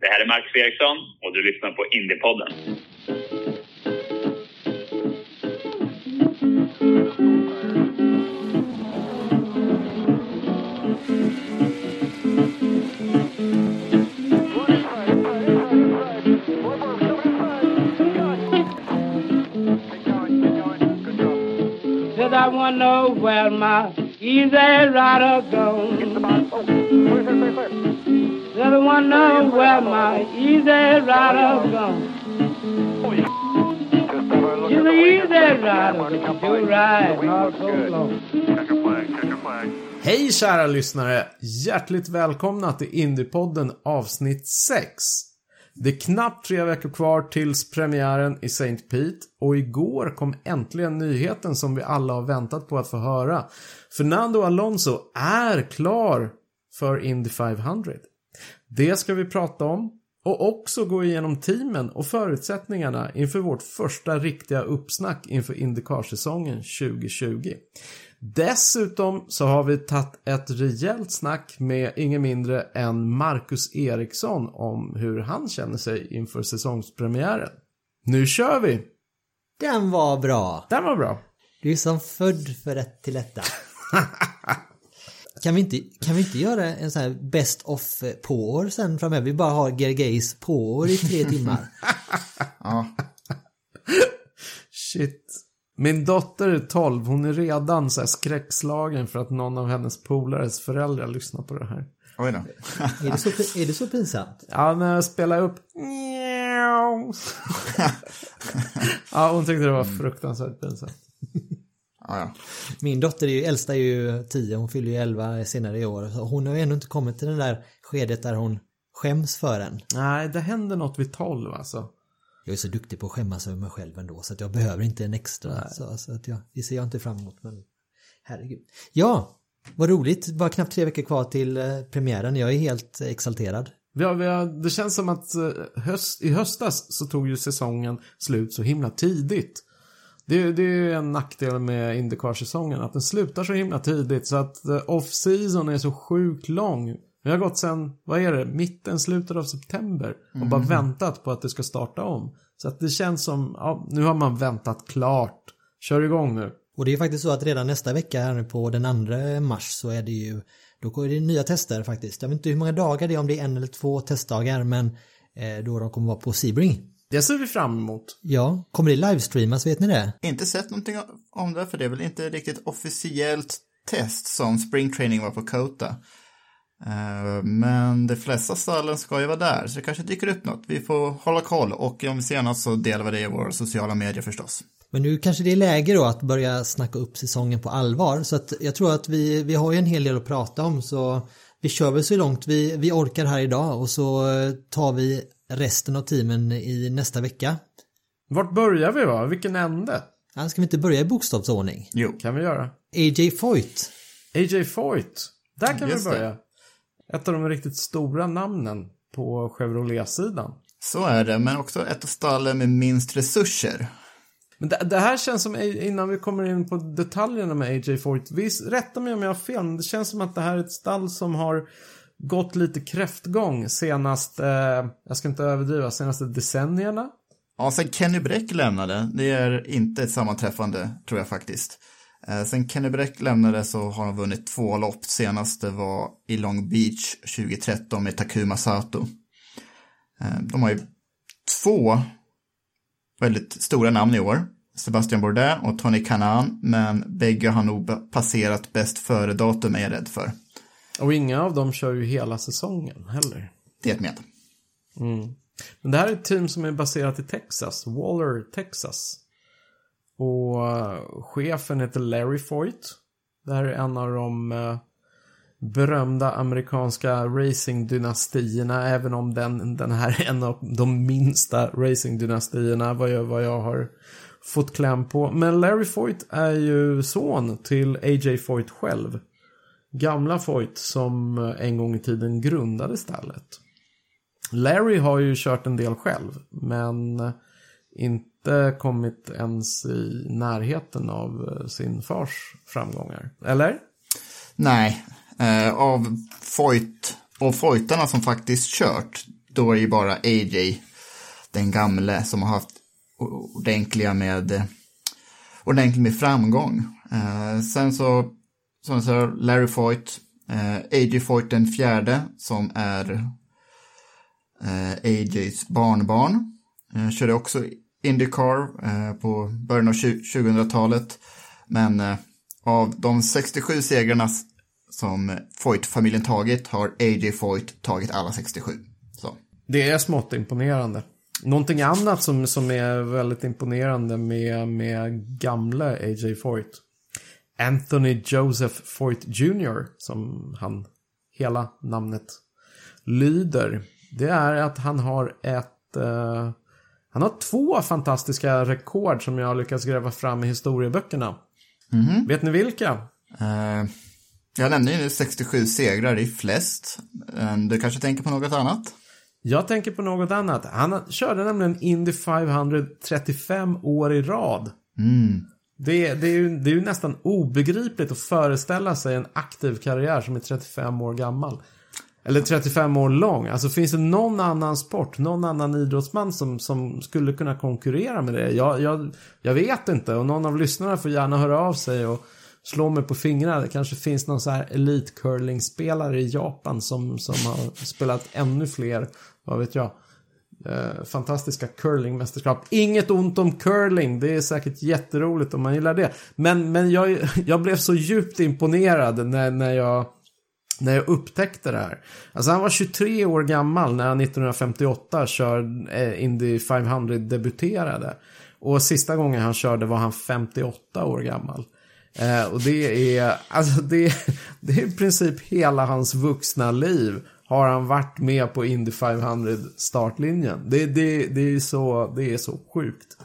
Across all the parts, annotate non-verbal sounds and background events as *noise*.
Det här är Marcus Eriksson och du lyssnar på Indiepodden. Said I wanna know where my easy rider goes. Said I where my easy rider gone. She's an easy rider, she'll ride not so long. Hej kära lyssnare! Hjärtligt välkomna till Indiepodden avsnitt 6. Det är knappt tre veckor kvar tills premiären i St. Pete och igår kom äntligen nyheten som vi alla har väntat på att få höra. Fernando Alonso är klar för Indy 500. Det ska vi prata om och också gå igenom teamen och förutsättningarna inför vårt första riktiga uppsnack inför Indycar-säsongen 2020. Dessutom så har vi tagit ett rejält snack med ingen mindre än Marcus Eriksson om hur han känner sig inför säsongspremiären. Nu kör vi! Den var bra. Den var bra. Du är som född för rätt till detta. *laughs* kan, vi inte, kan vi inte göra en sån här best of på år sen framöver? Vi bara har Gergeis på år i tre *laughs* timmar. Ja, Shit. Min dotter är 12, hon är redan så här skräckslagen för att någon av hennes polares föräldrar lyssnar på det här. oj då. är, det så, är det så pinsamt? Ja, när jag spelar upp *laughs* Ja, hon tyckte det var fruktansvärt pinsamt. Ja, ja. Min dotter är ju, äldsta är ju 10, hon fyller ju 11 senare i år. Så hon har ju ännu inte kommit till det där skedet där hon skäms för en. Nej, det händer något vid 12 alltså. Jag är så duktig på att skämmas över mig själv ändå så att jag behöver inte en extra. Så, så att jag, det ser jag inte fram emot. Men herregud. Ja, vad roligt. Bara knappt tre veckor kvar till eh, premiären. Jag är helt exalterad. Vi har, vi har, det känns som att eh, höst, i höstas så tog ju säsongen slut så himla tidigt. Det, det är ju en nackdel med Indycar-säsongen, att den slutar så himla tidigt så att eh, off-season är så sjukt lång. Vi har gått sen, vad är det, mitten, slutet av september och bara väntat på att det ska starta om. Så att det känns som, ja, nu har man väntat klart. Kör igång nu. Och det är faktiskt så att redan nästa vecka här nu på den 2 mars så är det ju då är det nya tester faktiskt. Jag vet inte hur många dagar det är, om det är en eller två testdagar men eh, då de kommer vara på Sebring. Det ser vi fram emot. Ja, kommer det livestreamas, vet ni det? Inte sett någonting om det, för det är väl inte riktigt officiellt test som spring training var på Kota. Eh, Men de flesta stallen ska ju vara där, så det kanske dyker upp något. Vi får hålla koll och om vi ser något så delar vi det i våra sociala medier förstås. Men nu kanske det är läge då att börja snacka upp säsongen på allvar. Så att jag tror att vi, vi har ju en hel del att prata om så vi kör väl så långt vi, vi orkar här idag och så eh, tar vi resten av teamen i nästa vecka. Vart börjar vi va? Vilken ände? Ja, ska vi inte börja i bokstavsordning? Jo, Kan vi göra? AJ Foyt. AJ Foyt. Där kan Just vi det. börja. Ett av de riktigt stora namnen på Chevrolet-sidan. så är det, men också ett av stallen med minst resurser. Men det, det här känns som, innan vi kommer in på detaljerna med AJ Foyt, visst, rätta mig om jag har fel, men det känns som att det här är ett stall som har gått lite kräftgång senast, eh, jag ska inte överdriva, senaste decennierna. Ja, sen Kenny Bräck lämnade, det är inte ett sammanträffande, tror jag faktiskt. Eh, Sen Kenny Bräck lämnade så har de vunnit två lopp. Senaste var i Long Beach 2013 med Takuma Sato. Eh, De har ju två väldigt stora namn i år. Sebastian Bourdais och Tony Kanan, men bägge har nog passerat bäst före-datum är jag rädd för. Och inga av dem kör ju hela säsongen heller. Det med. Men det här är ett team som är baserat i Texas, Waller, Texas. Och eh, chefen heter Larry Foyt. Det här är en av de, eh, berömda amerikanska racingdynastierna, även om den, den här är en av de minsta racingdynastierna, vad jag, vad jag har fått kläm på. Men Larry Foyt är ju son till A.J. Foyt själv. Gamla Foyt som eh, en gång i tiden grundade stallet. Larry har ju kört en del själv, men eh, inte kommit ens i närheten av eh, sin fars framgångar. Eller? Nej, eh, av Foyt och Foytarna som faktiskt kört, då är ju bara AJ den gamle som har haft ordentliga med ordentligt med framgång. Eh, sen så, som sa, Larry Foyt, eh, AJ Foyt den fjärde som är eh, AJs barnbarn. Eh, körde också Indycar eh, på början av 2000-talet. Men eh, av de 67 segrarna som Foyt-familjen tagit har AJ Foyt tagit alla 67. Så. Det är smått imponerande. Någonting annat som, som är väldigt imponerande med, med gamla AJ Foyt. Anthony Joseph Foyt Jr. som han hela namnet lyder. Det är att han har ett... Uh, han har två fantastiska rekord som jag har lyckats gräva fram i historieböckerna. Mm. Vet ni vilka? Uh, jag nämnde ju nu 67 segrar i flest. Du kanske tänker på något annat? Jag tänker på något annat. Han körde nämligen Indy 500 35 år i rad. Mm. Det, det, är ju, det är ju nästan obegripligt att föreställa sig en aktiv karriär som är 35 år gammal. Eller 35 år lång. Alltså finns det någon annan sport, någon annan idrottsman som, som skulle kunna konkurrera med det? Jag, jag, jag vet inte och någon av lyssnarna får gärna höra av sig och slå mig på fingrarna. Det kanske finns någon så här elitcurlingspelare i Japan som, som har spelat ännu fler, vad vet jag, eh, fantastiska curlingmästerskap. Inget ont om curling, det är säkert jätteroligt om man gillar det. Men, men jag, jag blev så djupt imponerad när, när jag när jag upptäckte det här. Alltså han var 23 år gammal när han 1958 kör eh, Indy 500 debuterade. Och sista gången han körde var han 58 år gammal. Eh, och det är, alltså det, *laughs* det är i princip hela hans vuxna liv har han varit med på Indy 500 startlinjen. Det, det, det, är, så, det är så sjukt.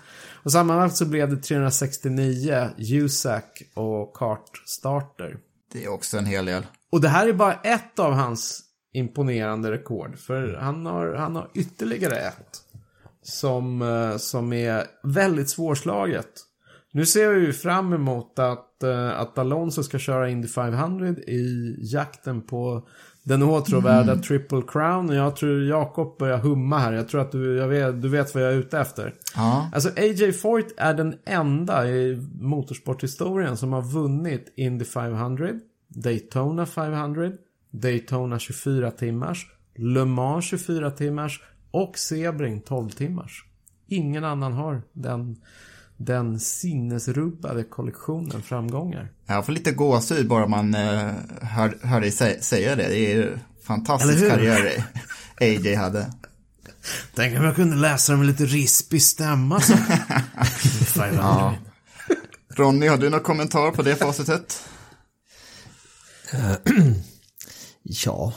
Och sammanlagt så blev det 369 USAC och kartstarter. Det är också en hel del. Och det här är bara ett av hans imponerande rekord. För han har, han har ytterligare ett. Som, eh, som är väldigt svårslaget. Nu ser vi ju fram emot att, uh, att Alonso ska köra Indy 500 i jakten på den åtråvärda mm. Triple Crown. Och jag tror Jakob börjar humma här. Jag tror att du, vet, du vet vad jag är ute efter. Ja. Alltså AJ Foyt är den enda i motorsporthistorien som har vunnit Indy 500, Daytona 500, Daytona 24 timmars, Le Mans 24 timmars och Sebring 12 timmars. Ingen annan har den den sinnesrubbade kollektionen framgångar. Jag får lite gåshud bara man uh, hör, hör dig sä säga det. Det är ju fantastisk karriär AJ hade. Tänk om jag kunde läsa dem med lite rispig stämma. Så. *laughs* ja. Ronny, har du någon kommentar på det facitet? *clears throat* ja,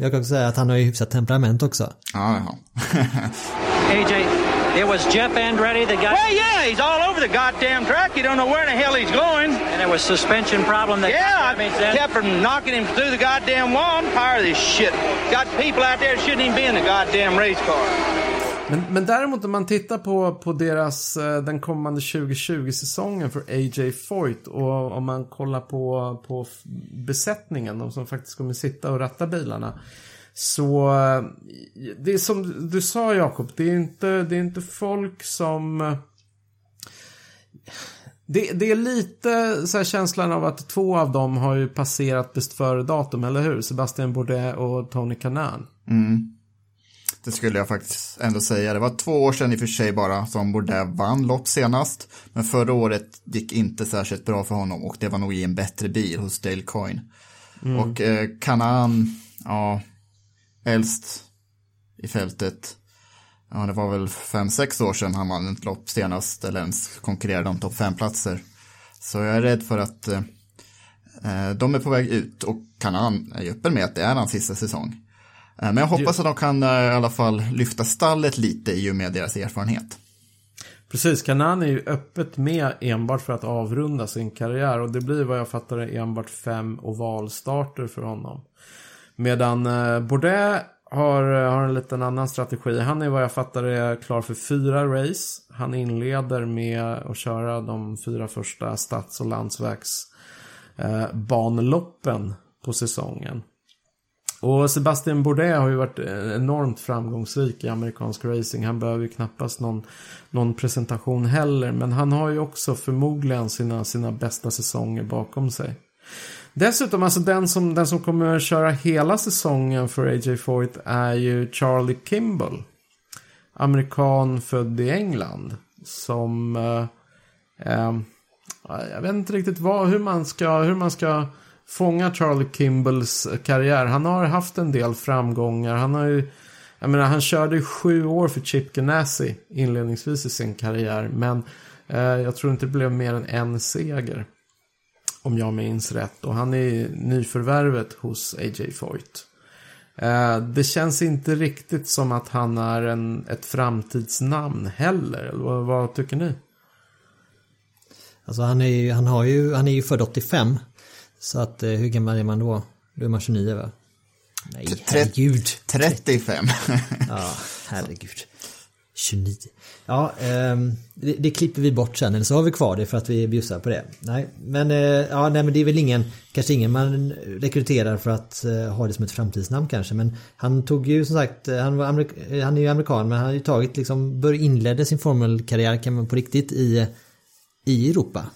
jag kan säga att han har ju hyfsat temperament också. Ja, ja. *laughs* AJ, It was Jeff Andretti that got. Well, yeah, he's all over the goddamn track. You don't know where the hell he's going. And it was suspension problem that. Yeah, I kept from knocking him through the goddamn wall. I'm tired of this shit. Got people out there shouldn't even be in the goddamn race car. Men, men däremot om man tittar på, på deras, eh, den kommande 2020-säsongen för AJ Foyt och om man kollar på, på besättningen, de som faktiskt kommer sitta och ratta bilarna. Så det är som du sa Jakob, det är inte, det är inte folk som... Det, det är lite så känslan av att två av dem har ju passerat bäst före-datum, eller hur? Sebastian Bourdais och Tony Kanan. Mm. Det skulle jag faktiskt ändå säga. Det var två år sedan i och för sig bara som Bourdais vann lopp senast. Men förra året gick inte särskilt bra för honom och det var nog i en bättre bil hos Dale Coyne. Mm. Och eh, Kanan, ja, äldst i fältet. Ja, det var väl fem sex år sedan han vann ett lopp senast eller ens konkurrerade om topp fem platser Så jag är rädd för att eh, Eh, De är på väg ut och Kanan är öppen med att det är hans sista säsong. Eh, Men jag hoppas att de kan eh, i alla fall lyfta stallet lite i och med deras erfarenhet. Precis, Kanan är ju öppet med enbart för att avrunda sin karriär och det blir vad jag fattar enbart fem ovalstarter för honom. Medan eh, Bourdais har, eh, har en liten annan strategi. Han är vad jag fattar är klar för fyra race. Han inleder med att köra de fyra första stads och landsvägsbanloppen eh, på säsongen. Och Sebastian Bourdais har ju varit eh, enormt framgångsrik i amerikansk racing. Han behöver ju knappast någon, någon presentation heller. Men han har ju också förmodligen sina, sina bästa säsonger bakom sig. Dessutom, alltså den som, den som kommer att köra hela säsongen för AJ Foyt är ju Charlie Kimball. Amerikan född i England. Som... Eh, eh, jag vet inte riktigt vad, hur man ska, hur man ska fånga Charlie Kimballs karriär. Han har haft en del framgångar. Han har ju... Jag menar, han körde ju sju år för Chip Ganassi inledningsvis i sin karriär. Men eh, jag tror inte det blev mer än en seger. Om jag minns rätt. Och han är nyförvärvet hos AJ Foyt. Eh, det känns inte riktigt som att han är en, ett framtidsnamn heller. Eller vad, vad tycker ni? Alltså han är ju, han har ju, han är ju född 85. Så att eh, hur gammal är man då? Då är man 29 va? Nej, herregud. 35. ja, herregud. 29. Ja, eh, det, det, klipper vi bort sen, eller så har vi kvar det för att vi bjussar på det. Nej, men, eh, ja, nej, men det är väl ingen, kanske ingen man rekryterar för att eh, ha det som ett framtidsnamn kanske. Men han tog ju som sagt, eh, han, var amerik eh, han är ju amerikan men han har ju tagit liksom, bör inledde sin formelkarriär kan man på riktigt i, i Europa.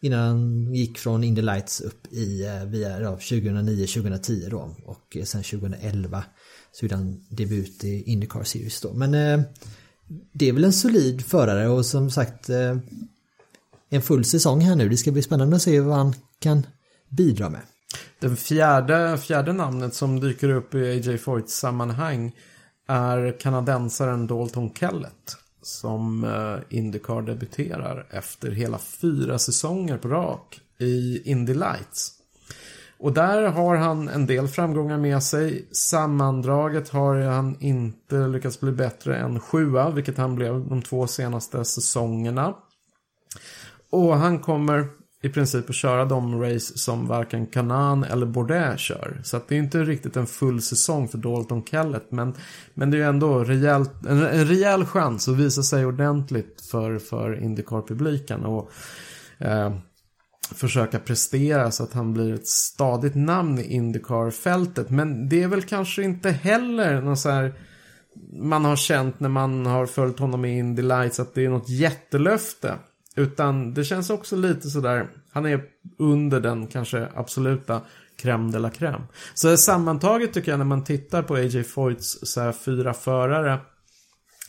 Innan han gick från Indy Lights upp i eh, via ja, 2009-2010 då och sen 2011 så gjorde han debut i Indycar Series då. Men eh, det är väl en solid förare och som sagt eh, en full säsong här nu. Det ska bli spännande att se vad han kan bidra med. Den fjärde, fjärde namnet som dyker upp i AJ Foyts sammanhang är kanadensaren Dalton Kellett som eh, Indycar debuterar efter hela fyra säsonger på rak i Indy Lights. Och där har han en del framgångar med sig. Sammandraget har han inte lyckats bli bättre än sjua, vilket han blev de två senaste säsongerna. Och han kommer i princip att köra de race som varken Kanan eller Bourdais kör. Så att det är inte riktigt en full säsong för Dalton Kellett. Men, men det är ju ändå rejält, en, en rejäl chans att visa sig ordentligt för, för Indycar-publiken. Och eh, försöka prestera så att han blir ett stadigt namn i Indycar-fältet. Men det är väl kanske inte heller någon så här man har känt när man har följt honom i Indy Lights att det är något jättelöfte. Utan det känns också lite sådär, han är under den kanske absoluta crème de la crème. Så sammantaget tycker jag när man tittar på AJ Foyts så här fyra förare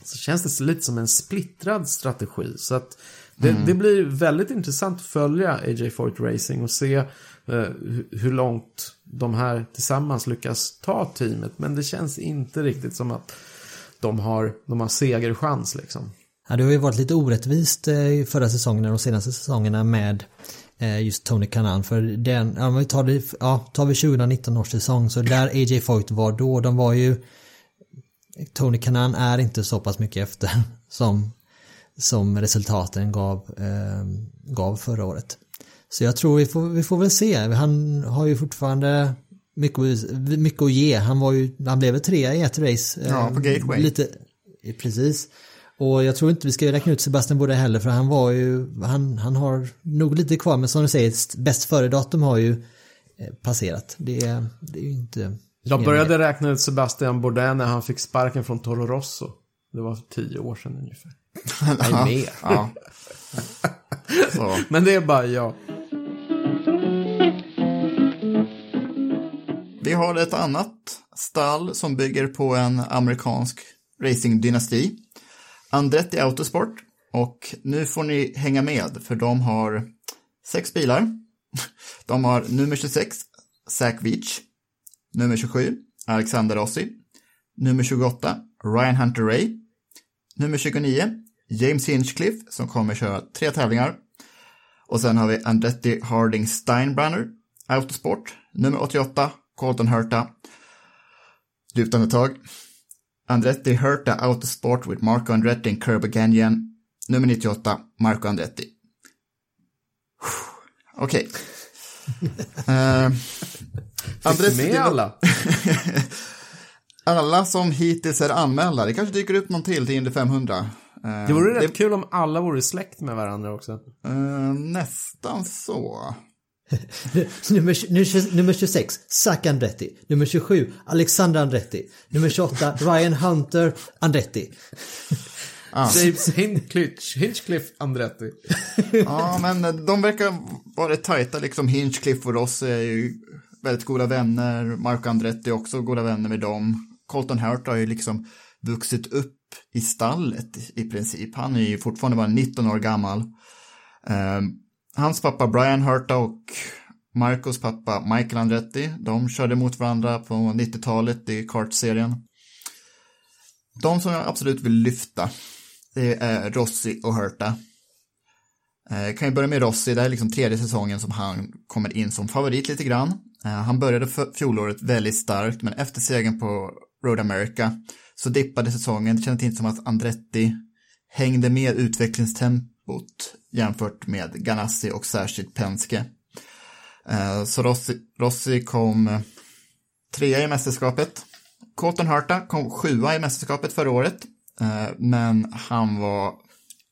så känns det lite som en splittrad strategi. Så att det, mm. det blir väldigt intressant att följa AJ Foyt Racing och se eh, hur långt de här tillsammans lyckas ta teamet. Men det känns inte riktigt som att de har, de har segerchans liksom. Ja, det har ju varit lite orättvist i förra säsongen och de senaste säsongerna med just Tony Kanan för den, ja, vi tar, det, ja, tar vi 2019 års säsong så där AJ Foyt var då, de var ju Tony Kanan är inte så pass mycket efter *laughs* som, som resultaten gav, eh, gav förra året. Så jag tror vi får, vi får väl se, han har ju fortfarande mycket, mycket att ge, han var ju, han blev trea i ett race. Ja, på Gateway. Lite, precis. Och jag tror inte vi ska räkna ut Sebastian Bourdais heller för han var ju, han, han har nog lite kvar men som du säger, bäst före-datum har ju passerat. Det, det är ju inte... Jag började räkna ut Sebastian Bourdais när han fick sparken från Toro Rosso. Det var tio år sedan ungefär. Nej, mer. ja. men det är bara jag. Vi har ett annat stall som bygger på en amerikansk racingdynasti. Andretti Autosport och nu får ni hänga med för de har sex bilar. De har nummer 26, Zach Veach, nummer 27, Alexander Rossi, nummer 28, Ryan Hunter Ray, nummer 29, James Hinchcliffe som kommer köra tre tävlingar och sen har vi Andretti Harding Steinbrenner, Autosport. Nummer 88, Colton Hurta. Lutande tag. Andretti Hurta Autosport with Marco Andretti and Kirby Gagnon. Nummer 98, Marco Andretti. Okej. *laughs* Okay. uh, du med alla? *laughs* alla som hittills är anmälda. Det kanske dyker upp någon till till Indy 500. Uh, det vore rätt det... kul om alla vore släkt med varandra också. Uh, nästan så. *laughs* nummer, nummer, nummer 26, Zac Andretti. Nummer 27, Alexander Andretti. Nummer 28, Ryan Hunter Andretti. Ah. *laughs* James Hinchcliffe, Hinchcliffe Andretti. ja, men de verkar vara tajta liksom. Hinchcliffe och Ross är ju väldigt goda vänner. Marco Andretti är också goda vänner med dem. Colton Hurt har ju liksom vuxit upp i stallet i princip. Han är ju fortfarande bara 19 år gammal. Um, hans pappa Brian Hurta och Marcos pappa Michael Andretti, de körde mot varandra på 90-talet i kartserien. De som jag absolut vill lyfta, det är Rossi och Hurta. Eh, jag kan ju börja med Rossi, det här är liksom tredje säsongen som han kommer in som favorit lite grann. Eh, han började fjolåret väldigt starkt, men efter segern på Road America så dippade säsongen. Det kändes inte som att Andretti hängde med utvecklingstempot jämfört med Ganassi och särskilt Penske. Eh, så Rossi, Rossi kom eh, trea i mästerskapet. Colton Harta kom sjua i mästerskapet förra året, eh, men han var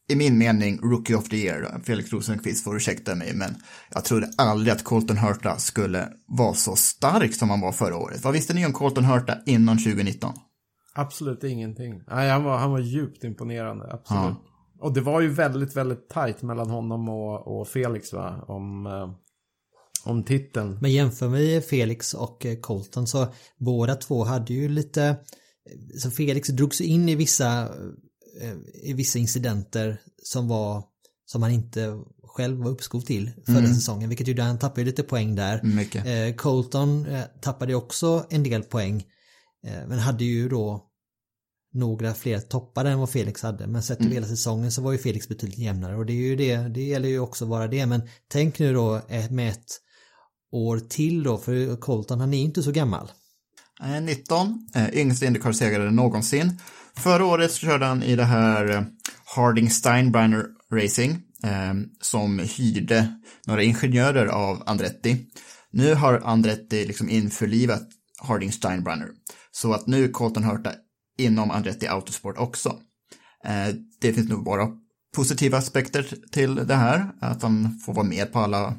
i min mening Rookie of the Year. Felix Rosenqvist får ursäkta mig, men jag trodde aldrig att Colton Hurta skulle vara så stark som han var förra året. Vad visste ni om Colton Hurta innan 2019? Absolut ingenting. Nej, han var, han var djupt imponerande, absolut. Ja. Och det var ju väldigt, väldigt tajt mellan honom och, och Felix, va? Om, eh, om titeln. Men jämför vi Felix och eh, Colton så båda två hade ju lite så Felix drogs in i vissa i vissa incidenter som var som han inte själv var uppskov till förra mm. säsongen vilket gjorde att han tappade lite poäng där. Eh, Colton eh, tappade också en del poäng eh, men hade ju då några fler toppar än vad Felix hade men sett till mm. hela säsongen så var ju Felix betydligt jämnare och det är ju det, det gäller ju också vara det men tänk nu då eh, med ett år till då för Colton han är inte så gammal. 19, yngste Indycar-segrare någonsin. Förra året körde han i det här eh, Harding Steinbrenner Racing eh, som hyrde några ingenjörer av Andretti. Nu har Andretti liksom införlivat Harding Steinbrenner så att nu är Colton Hurta inom Andretti Autosport också. Eh, det finns nog bara positiva aspekter till det här, att han får vara med på alla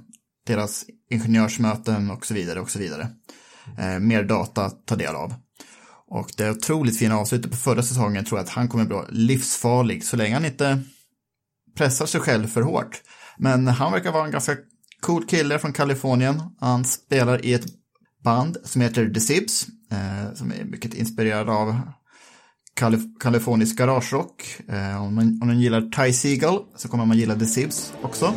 deras ingenjörsmöten och så vidare och så vidare. Eh, mer data att ta del av. Och det otroligt fina avslutet på förra säsongen tror jag att han kommer bli livsfarlig så länge han inte pressar sig själv för hårt. Men han verkar vara en ganska cool kille från Kalifornien. Han spelar i ett band som heter The Sibs, eh, som är mycket inspirerad av Kalif kalifornisk garagerock. Eh, om, man, om man gillar Ty Seagull så kommer man gilla The Sibs också.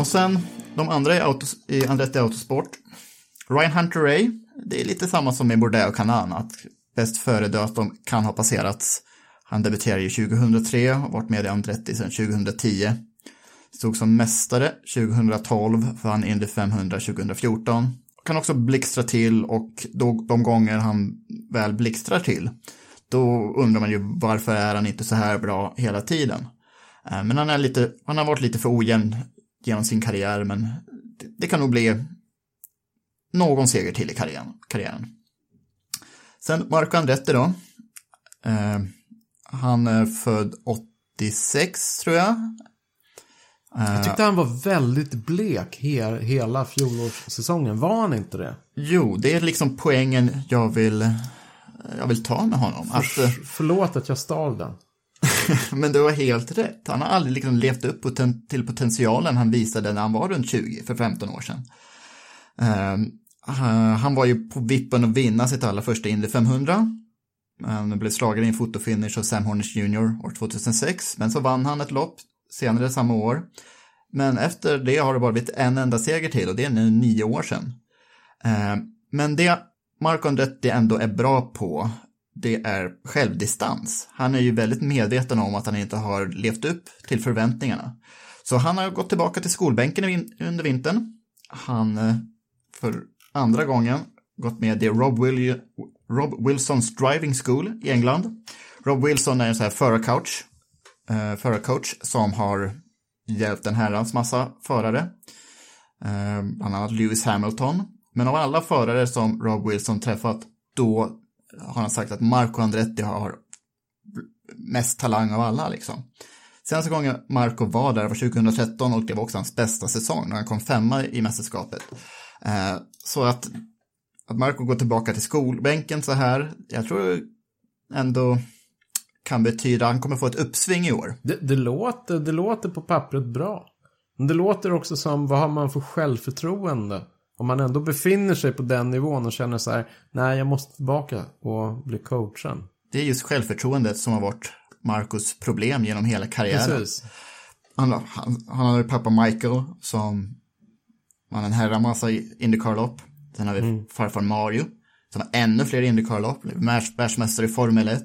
Och sen de andra i, autos, i Andretti Autosport. Ryan Hunter Ray, det är lite samma som med Bourdais och Kanan, att bäst före-datum kan ha passerats. Han debuterade ju 2003 och varit med i Andretti sedan 2010. Stod som mästare 2012, för han Indy 500 2014. Kan också blixtra till och då, de gånger han väl blixtrar till, då undrar man ju varför är han inte så här bra hela tiden. Eh, men han, är lite, han har varit lite för ojämn genom sin karriär, men det, det kan nog bli någon seger till i karriären. karriären. Sen Marco Andretti då. Eh, han är född 86 tror jag. Eh, jag tyckte han var väldigt blek he hela fjolårssäsongen. Var han inte det? Jo, det är liksom poängen jag vill, jag vill ta med honom. För, att, förlåt att jag stal den. *laughs* Men du har helt rätt. Han har aldrig liksom levt upp poten till potentialen han visade när han var runt 20 för 15 år sedan. Uh, han var ju på vippen att vinna sitt allra första Indy 500. Ehm, han blev slagen i en fotofinish av Sam Hornish Jr. år 2006, men så vann han ett lopp senare samma år. Men efter det har det bara blivit en enda seger till och det är nu nio år sedan. Ehm, men det Marco Andretti ändå är bra på, det är självdistans. Han är ju väldigt medveten om att han inte har levt upp till förväntningarna. Så han har gått tillbaka till skolbänken under vintern. Han, eh, för andra gången, gått med i Rob, Will Rob Wilsons Driving School i England. Rob Wilson är en sån här förarcoach, eh, förarcoach som har hjälpt en herrans massa förare. Eh, bland annat Lewis Hamilton. Men av alla förare som Rob Wilson träffat, då har han sagt att Marco Andretti har mest talang av alla liksom. Senaste gången Marco var där var 2013 och det var också hans bästa säsong när han kom femma i mästerskapet. Eh, så att, att Marco går tillbaka till skolbänken så här, jag tror ändå kan betyda att han kommer få ett uppsving i år. Det, det, låter, det låter på pappret bra. Men det låter också som, vad har man för självförtroende? Om man ändå befinner sig på den nivån och känner så här, nej jag måste tillbaka och bli coachen. Det är just självförtroendet som har varit Marcus problem genom hela karriären. Precis. Han, han, han hade pappa Michael som vann en herra massa Indycar-lopp. Sen har vi mm. farfar Mario som har ännu fler Indycar-lopp, världsmästare i Formel 1.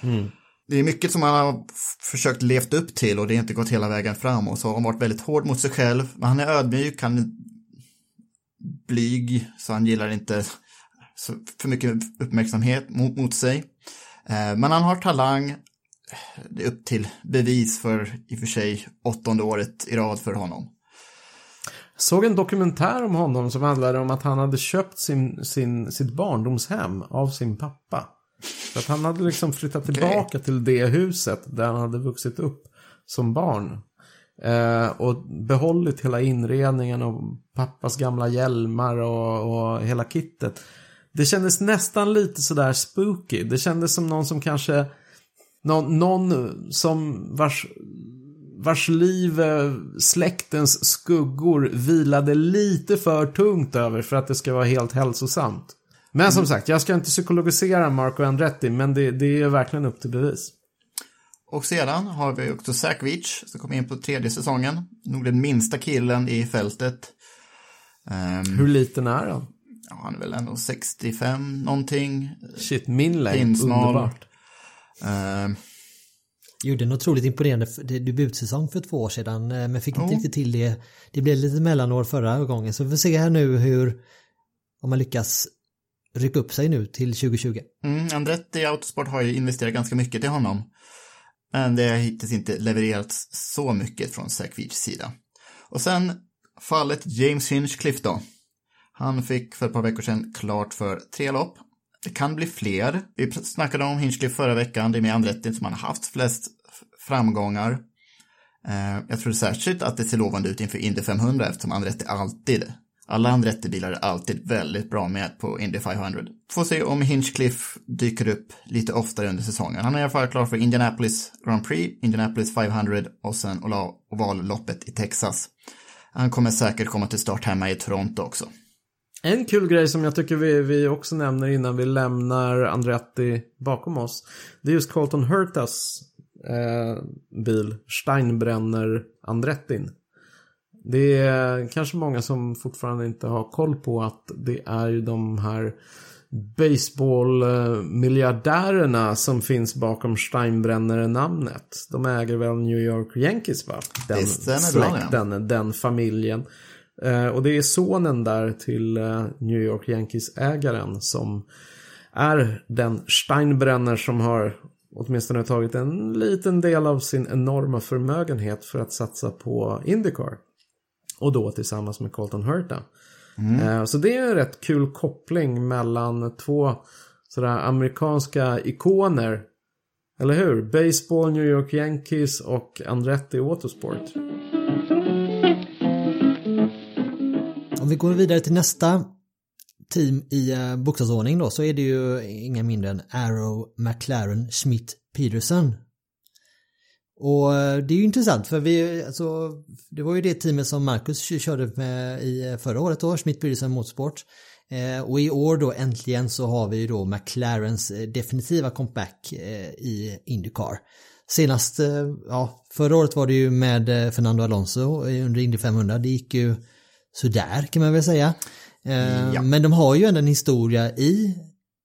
Mm. Det är mycket som han har försökt levt upp till och det har inte gått hela vägen fram och så har han varit väldigt hård mot sig själv. Men han är ödmjuk, han blyg, så han gillar inte för mycket uppmärksamhet mot, mot sig. Eh, men han har talang, det är upp till bevis för i och för sig åttonde året i rad för honom. Jag såg en dokumentär om honom som handlade om att han hade köpt sin, sin, sitt barndomshem av sin pappa. För att han hade liksom flyttat tillbaka okay. till det huset där han hade vuxit upp som barn. Eh, och behållit hela inredningen och pappas gamla hjälmar och, och hela kittet. Det kändes nästan lite sådär spooky. Det kändes som någon som kanske någon, någon som vars, vars liv eh, släktens skuggor vilade lite för tungt över för att det ska vara helt hälsosamt. Men som sagt, jag ska inte psykologisera Marco Andretti, men det, det är verkligen upp till bevis. Och sedan har vi också Veach som kom in på tredje säsongen. Nog den minsta killen i fältet. Um, Hur liten är han? Ja, han är väl ändå 65 någonting. Shit, min längd. Underbart. Uh, Gjorde en otroligt imponerande debutsäsong för två år sedan eh, men fick inte oh. riktigt till det. Det blev lite mellanår förra gången så vi får se här nu hur om man lyckas rycka upp sig nu till 2020. Mm, Andretti Autosport har ju investerat ganska mycket till honom. Men det har hittills inte levererats så mycket från Säkvics sida. Och sen fallet James Hinchcliffe då. Han fick för ett par veckor sedan klart för tre lopp. Det kan bli fler. Vi snackade om Hinchcliffe förra veckan. Det är med Andretti som han har haft flest framgångar. Eh, jag tror särskilt att det ser lovande ut inför Indy 500 eftersom Andretti alltid, alla Andretti-bilar är alltid väldigt bra med på Indy 500. Får se om Hinchcliffe dyker upp lite oftare under säsongen. Han är i alla fall klar för Indianapolis Grand Prix, Indianapolis 500 och sen ovalloppet i Texas. Han kommer säkert komma till start hemma i Toronto också. En kul grej som jag tycker vi, vi också nämner innan vi lämnar Andretti bakom oss. Det är just Colton Hurtas eh, bil, Steinbrenner Andrettin. Det är kanske många som fortfarande inte har koll på att det är ju de här baseballmiljardärerna som finns bakom Steinbrenner-namnet. De äger väl New York Yankees va? Den släkten, ja. den familjen. Eh, och det är sonen där till eh, New York Yankees-ägaren som är den Steinbrenner som har åtminstone tagit en liten del av sin enorma förmögenhet för att satsa på Indycar. Och då tillsammans med Colton Hurta. Mm. Eh, så det är en rätt kul koppling mellan två sådär amerikanska ikoner. Eller hur? Baseball, New York Yankees och Andretti Autosport. Om vi går vidare till nästa team i uh, bokstavsordning då så är det ju inga mindre än Arrow, McLaren, Schmidt, Peterson. Och eh, det är ju intressant för vi, alltså, det var ju det teamet som Marcus körde med i eh, förra året då, Schmidt Peterson Motorsport. Eh, och i år då äntligen så har vi ju då McLarens definitiva comeback eh, i Indycar. senast, eh, ja, förra året var det ju med eh, Fernando Alonso under Indy 500. Det gick ju sådär kan man väl säga. Eh, Ja. Men de har ju ändå en historia i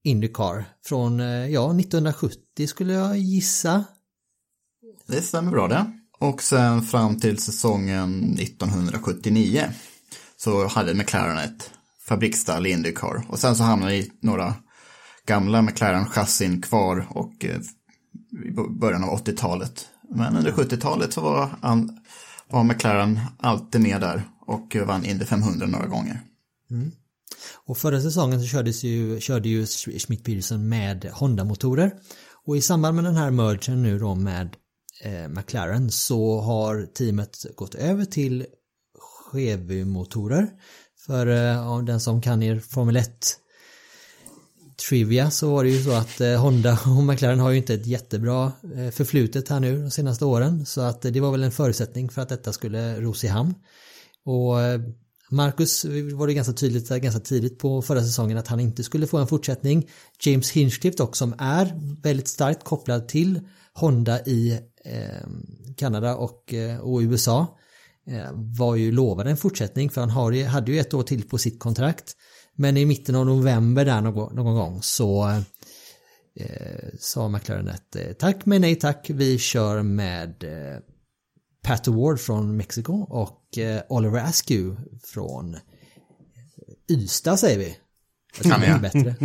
Indycar från, eh, ja, 1970 skulle jag gissa. Det stämmer bra det. Och sen fram till säsongen 1979 så hade McLaren ett fabriksstall i Indycar. Och sen så hamnade några gamla McLaren-chassin kvar och eh, i början av 80-talet. Men under 70-talet så var, han, var McLaren alltid med där och vann Indy 500 några gånger. Mm. Och förra säsongen så kördes ju, körde ju Schmidt Peterson med Honda-motorer. Och i samband med den här mergen nu då med Eh, McLaren så har teamet gått över till Chevy-motorer. För eh, den som kan er Formel 1 trivia så var det ju så att eh, Honda och McLaren har ju inte ett jättebra eh, förflutet här nu de senaste åren. Så att eh, det var väl en förutsättning för att detta skulle ros i hamn. Och eh, Marcus var det ganska tydligt eh, ganska tidigt på förra säsongen att han inte skulle få en fortsättning. James Hinchcliffe dock som är väldigt starkt kopplad till Honda i eh, Kanada och, eh, och USA eh, var ju lovad en fortsättning för han har, hade ju ett år till på sitt kontrakt. Men i mitten av november där någon, någon gång så eh, sa McLaren att tack men nej tack vi kör med eh, Pat Award från Mexiko och eh, Oliver Askew från Ystad säger vi. Jag tror det är bättre.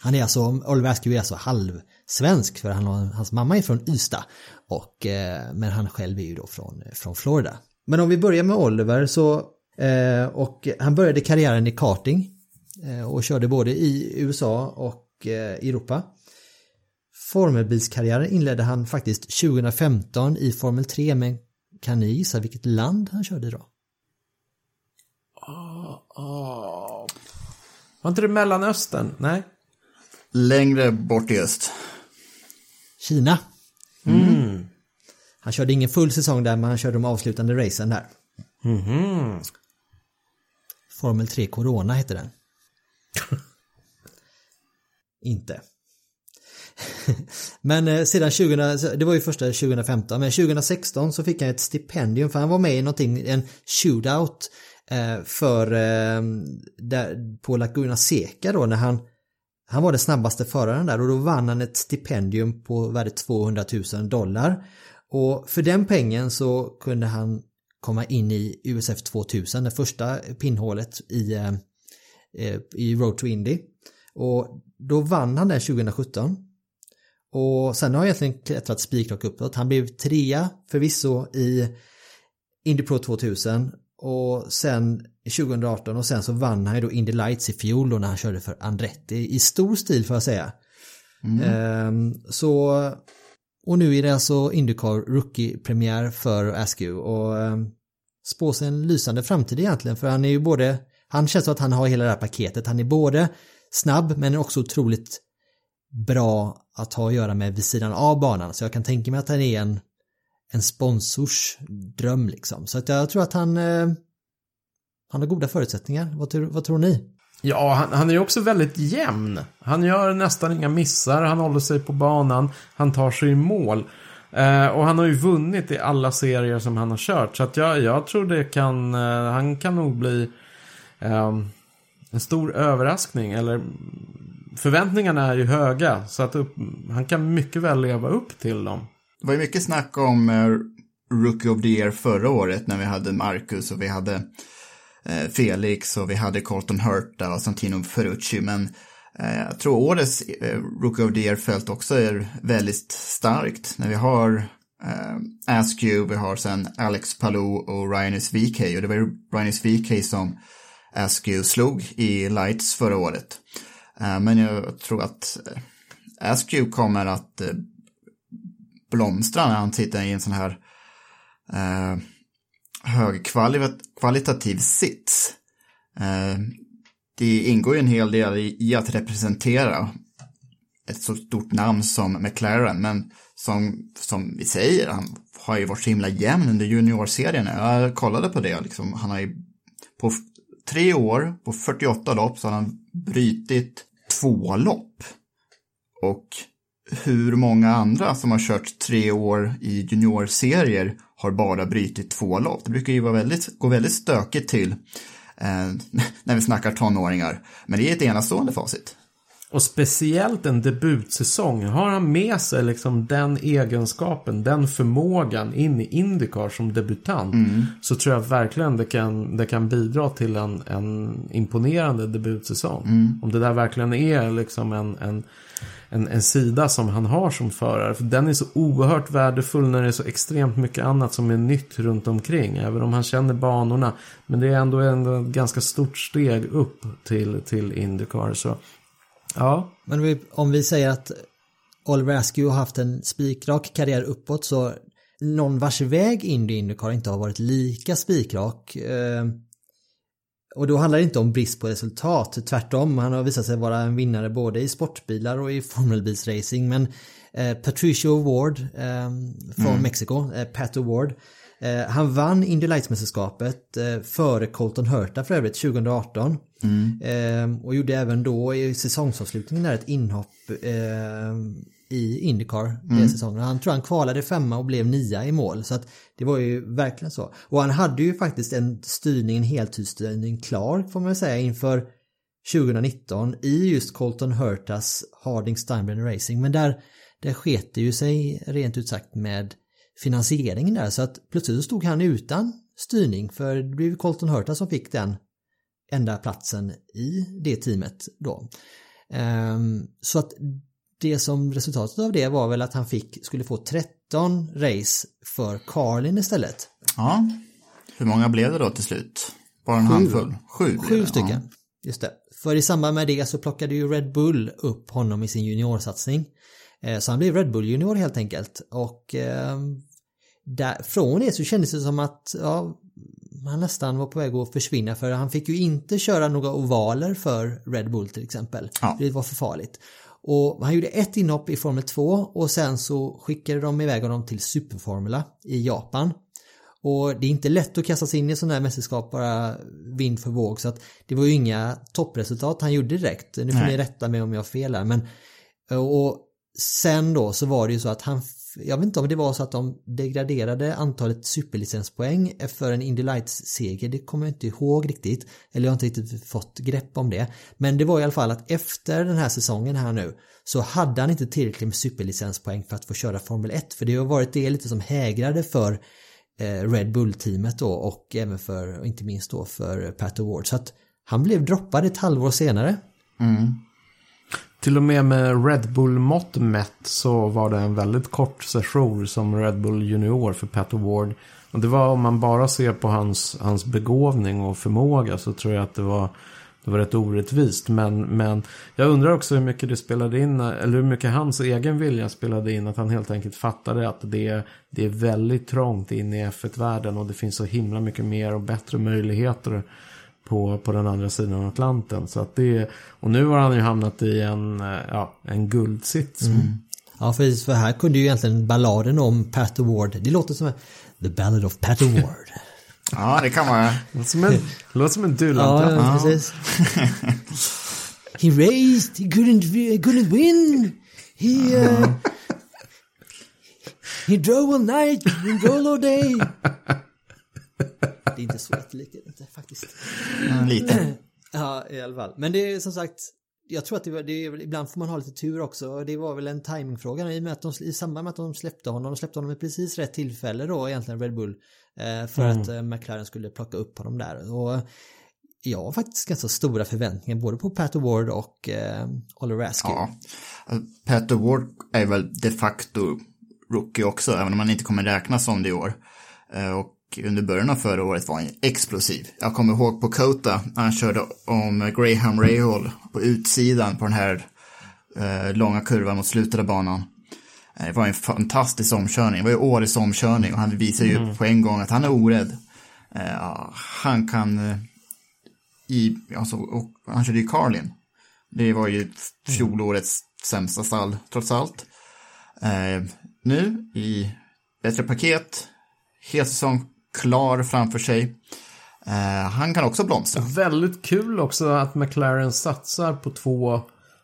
Han är alltså, Oliver Askew är alltså svensk för han hans mamma är från Ystad. Och, eh, men han själv är ju då från, från Florida. Men om vi börjar med Oliver så, eh, och han började karriären i karting eh, och körde både i USA och eh, Europa. Formelbilskarriären inledde han faktiskt 2015 i Formel 3 men kan ni gissa vilket land han körde i då? oh. Var inte det Mellanöstern? Nej. Längre bort i öst. Kina. Han körde ingen full säsong där men han körde de avslutande racen där. Formel 3 Corona hette den. *laughs* Inte. *laughs* men eh, sedan 2000, så det var ju första 2015, men 2016 så fick han ett stipendium för han var med i någonting, en shootout eh, för eh, där, på Laguna Seca då när han han var den snabbaste föraren där och då vann han ett stipendium på värde 200 000 dollar. Och för den pengen så kunde han komma in i USF 2000, det första pinnhålet i, eh, i Road to Indy. Och då vann han den 2017. Och sen har han egentligen klättrat spikrakt uppåt. Han blev trea förvisso i Indy Pro 2000 och sen 2018 och sen så vann han ju då Indy Lights i fjol då när han körde för Andretti i stor stil får jag säga. Ehm, så och nu är det alltså Indycar Rookie-premiär för Askew och um, spås en lysande framtid egentligen för han är ju både han känns som att han har hela det här paketet. Han är både snabb men också otroligt bra att ha att göra med vid sidan av banan. Så jag kan tänka mig att han är en, en sponsors dröm liksom. Så att jag tror att han, eh, han har goda förutsättningar. Vad, tror- vad tror ni? Ja, han, han är ju också väldigt jämn. Han gör nästan inga missar, han håller sig på banan, han tar sig i mål. Eh, och han har ju vunnit i alla serier som han har kört. Så att jag, jag tror det kan, eh, han kan nog bli eh, en stor överraskning. Eller förväntningarna är ju höga. Så att upp, han kan mycket väl leva upp till dem. Det var ju mycket snack om eh, Rookie of the Year förra året när vi hade Marcus och vi hade eh, Felix och vi hade Colton Hurta och Santino Ferrucci. Men eh, jag tror årets Rookie of the Year-fält också är väldigt starkt. När vi har eh, Askew, vi har sen Alex Palou och Ryanis VK. Och det var ju Ryanis VK som Askew slog i Lights förra året. Eh, men jag tror att Askew kommer att blomstra när han sitter i en sån här eh, högkvalitativ sits. Eh, det ingår ju en hel del i, i att representera ett så stort namn som McLaren, men som, som vi säger, han har ju varit så himla jämn under juniorserien. Jag kollade på det, liksom, han har ju på tre år, på 48 lopp, så har han brytit två lopp. Och hur många andra som har kört tre år i juniorserier har bara brutit två lopp. Det brukar ju vara väldigt, gå väldigt stökigt till eh, *laughs* när vi snackar tonåringar. Men det är ett enastående facit. Och speciellt en debutsäsong. Har han med sig liksom den egenskapen, den förmågan in i Indycar som debutant. Mm. Så tror jag verkligen det kan, det kan bidra till en, en imponerande debutsäsong. Mm. Om det där verkligen är liksom en, en, en, en sida som han har som förare. För den är så oerhört värdefull när det är så extremt mycket annat som är nytt runt omkring. Även om han känner banorna. Men det är ändå, ändå ett ganska stort steg upp till, till Indycar. Så Ja. Men vi, om vi säger att Oliver Askew har haft en spikrak karriär uppåt så någon vars väg in i Indycar inte har varit lika spikrak. Eh, och då handlar det inte om brist på resultat, tvärtom. Han har visat sig vara en vinnare både i sportbilar och i formelbilsracing. Men eh, Patricio Ward eh, från Mm. Mexiko, eh, Pat Award, eh, han vann Indy Lights-mästerskapet eh, före Colton Hurta för övrigt 2018. Mm. Eh, och gjorde även då i säsongsavslutningen där ett inhopp i Indycar den Mm. säsongen. Han tror han kvalade femma och blev nia i mål. Så att det var ju verkligen så. Och han hade ju faktiskt en styrning, en heltidsstyrning klar får man säga inför 2019 i just Colton Hurtas Harding Steinbrenner Racing. Men där, där sket det ju sig rent ut sagt med finansieringen där. Så att plötsligt stod han utan styrning för det blev Colton Hurta som fick den enda platsen i det teamet då. Ehm, så att det som resultatet av det var väl att han fick, skulle få 13 race för Carlin istället. Ja. Hur många blev det då till slut? Bara en Sju. handfull? Sju Sju det, stycken. Ja. Just det. För i samband med det så plockade ju Red Bull upp honom i sin juniorsatsning. Eh, Så han blev Red Bull junior helt enkelt. Och eh, där, från det så kändes det som att ja, han nästan var på väg att försvinna för han fick ju inte köra några ovaler för Red Bull till exempel. Ja. Det var för farligt. Och han gjorde ett inhopp i Formel 2 och sen så skickade de iväg honom till Superformula i Japan. Och det är inte lätt att kasta sig in i sådana här mästerskap bara vind för våg så att det var ju inga toppresultat han gjorde direkt. Nu får Nej. ni rätta mig om jag har fel här men och sen då så var det ju så att han jag vet inte om det var så att de degraderade antalet superlicenspoäng för en Indy Lights-seger, det kommer jag inte ihåg riktigt. Eller jag har inte riktigt fått grepp om det. Men det var i alla fall att efter den här säsongen här nu så hade han inte tillräckligt med superlicenspoäng för att få köra Formel 1. För det har varit det lite som hägrade för eh, Red Bull-teamet då och även för, och inte minst då för Pat Award. Så att han blev droppad ett halvår senare. Mm. Till och med med Red Bull-mått mätt så var det en väldigt kort session som Red Bull Junior för Pat Award. Och det var om man bara ser på hans, hans begåvning och förmåga så tror jag att det var, det var rätt orättvist. Men, men jag undrar också hur mycket det spelade in, eller hur mycket hans egen vilja spelade in. Att han helt enkelt fattade att det, det är väldigt trångt in i F1-världen och det finns så himla mycket mer och bättre möjligheter på, på den andra sidan av Atlanten. Så att det, och nu har han ju hamnat i en, eh, ja, en guldsits. Ja, för, för här kunde ju egentligen balladen om Pat Award, det låter som The Ballad of Pat Award. *laughs* Ja, det kan vara. Låter som en, låter som en ja, Dylan-tratt. ja, precis. he raced, he couldn't, couldn't win. He, uh, he drove all night, he drove all day. *laughs* Det är inte så jättelikt, inte faktiskt. Mm, Lite. *clears throat* Ja, i alla fall. Men det är som sagt, jag tror att det, var, det ibland får man ha lite tur också. Det var väl en timingfråga i, och med att de, i samband med att de släppte honom. De släppte honom i precis rätt tillfälle då egentligen Red Bull. Eh, för Mm. att eh, McLaren skulle plocka upp honom där. Och jag har faktiskt ganska stora förväntningar både på Pat Award och eh, Oliver Askew. Ja. Pat Award är väl de facto rookie också, även om han inte kommer räknas som det i år. Eh, Och under början av förra året var han explosiv. Jag kommer ihåg på Kota när han körde om Graham Rahal på utsidan på den här eh, långa kurvan mot slutet av banan. Eh, Det var en fantastisk omkörning. Det var ju årets omkörning och han visar ju på en gång att han är orädd. Eh, Han kan eh, i, alltså, och han körde ju Carlin. Det var ju fjolårets sämsta stall, trots allt. Eh, nu i bättre paket, hel säsong klar framför sig. Eh, han kan också blomstra. Väldigt kul också att McLaren satsar på två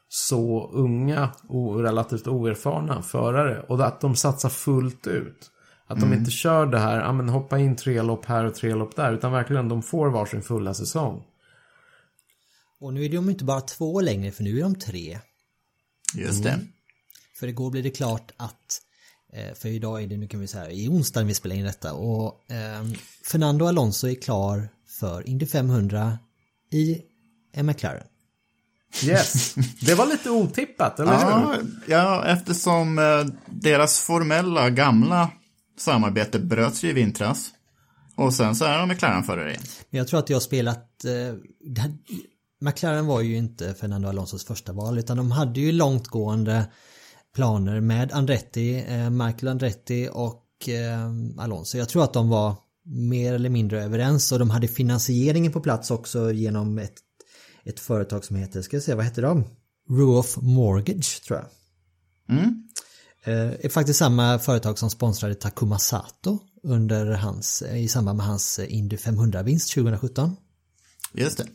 så unga och relativt oerfarna förare och att de satsar fullt ut. Att de inte kör det här, ja men hoppa in tre lopp här och tre lopp där, utan verkligen de får varsin fulla säsong. Och nu är de inte bara två längre för nu är de tre. Just det. För igår blev det klart att för idag är det, nu kan vi säga, i onsdag vi spelar in detta och eh, Fernando Alonso är klar för Indy 500 i en McLaren. Yes, det var lite otippat, eller Ja, hur? ja, eftersom eh, deras formella gamla samarbete bröts ju i vintras. Och sen så är de McLaren-förare igen. Men jag tror att jag har spelat eh, det här- McLaren var ju inte Fernando Alonsos första val utan de hade ju långtgående planer med Andretti, eh, Michael Andretti och eh, Alonso. Jag tror att de var mer eller mindre överens och de hade finansieringen på plats också genom ett, ett företag som heter, ska jag se vad heter de? Roof Mortgage tror jag. Mm. Eh, är faktiskt samma företag som sponsrade Takuma Sato under hans, i samband med hans Indy 500-vinst 2017. Just det.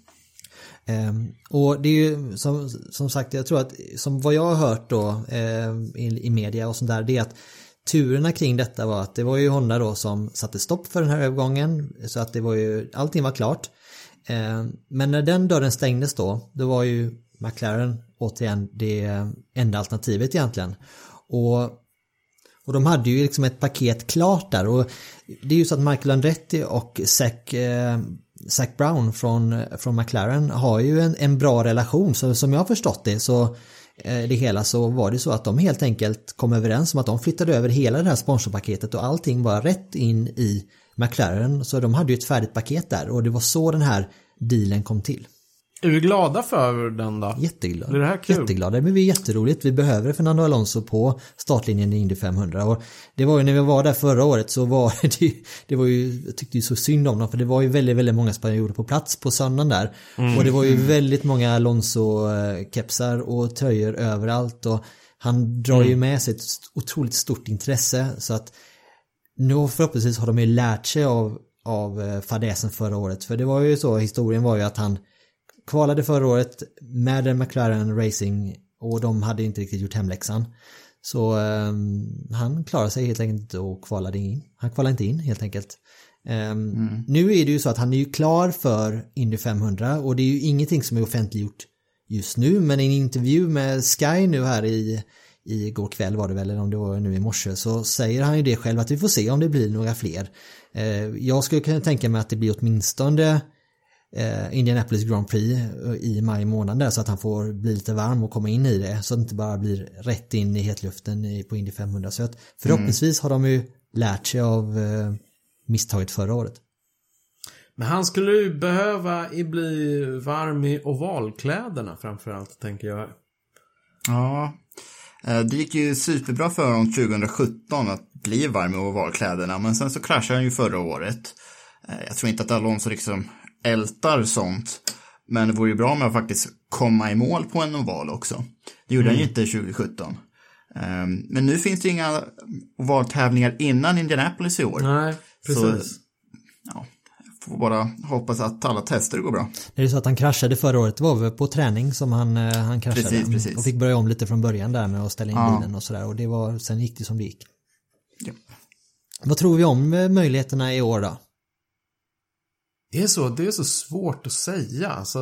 Ehm, och det är ju som, som sagt, jag tror att som vad jag har hört då ehm, i, i media och sånt där, det är att turerna kring detta var att det var ju Honda då som satte stopp för den här övergången så att det var ju, allting var klart. Ehm, men när den dörren stängdes då, då var ju McLaren återigen det enda alternativet egentligen. Och och de hade ju liksom ett paket klart där och det är ju så att Michael Andretti och Zac, eh, Zac Brown från, från McLaren har ju en, en bra relation så som jag har förstått det så eh, det hela så var det så att de helt enkelt kom överens om att de flyttade över hela det här sponsorpaketet och allting var rätt in i McLaren så de hade ju ett färdigt paket där och det var så den här dealen kom till. Är vi glada för den då? Jätteglad. Är det här kul? Jätteglada, det är jätteroligt. Vi behöver Fernando Alonso på startlinjen i Indy 500 och det var ju när vi var där förra året så var *laughs* det ju, det var ju, jag tyckte ju så synd om dem för det var ju väldigt, väldigt många spanjorer på plats på söndagen där. Och det var ju väldigt många Alonso-kepsar och tröjor överallt och han drar ju med sig ett otroligt stort intresse så att nu förhoppningsvis har de ju lärt sig av, av eh, fadäsen förra året för det var ju så, historien var ju att han kvalade förra året med en McLaren Racing och de hade inte riktigt gjort hemläxan. Så ehm, han klarade sig helt enkelt och kvalade in. Han kvalade inte in helt enkelt. Ehm, Nu är det ju så att han är ju klar för Indy 500 och det är ju ingenting som är offentliggjort just nu men i en intervju med Sky nu här i i går kväll var det väl, eller om det var nu i morse, så säger han ju det själv att vi får se om det blir några fler. Eh, jag skulle kunna tänka mig att det blir åtminstone Indianapolis Grand Prix eh, i maj månad där så att han får bli lite varm och komma in i det så att det inte bara blir rätt in i hetluften i- på Indy 500. Så att förhoppningsvis har de ju lärt sig av eh, misstaget förra året. Men han skulle ju behöva i bli varm i ovalkläderna framförallt, tänker jag. Ja, eh, det gick ju superbra för honom 2017 att bli varm i ovalkläderna, men sen så kraschade han ju förra året. Eh, Jag tror inte att Alonso liksom ältar sånt, men det vore ju bra med att faktiskt komma i mål på en oval också. Det gjorde han ju inte 2017. Eh, Men nu finns det inga ovaltävlingar innan Indianapolis i år. Nej, precis. Så, ja, får bara hoppas att alla tester går bra. Det är så att han kraschade förra året, det var väl på träning som han, eh, han kraschade. Precis, precis. Och fick börja om lite från början där med att ställa in Ja. bilen och sådär och det var, sen gick det som det gick. Ja. Vad tror vi om eh, möjligheterna i år då? Det är, så, det är så svårt att säga. Alltså,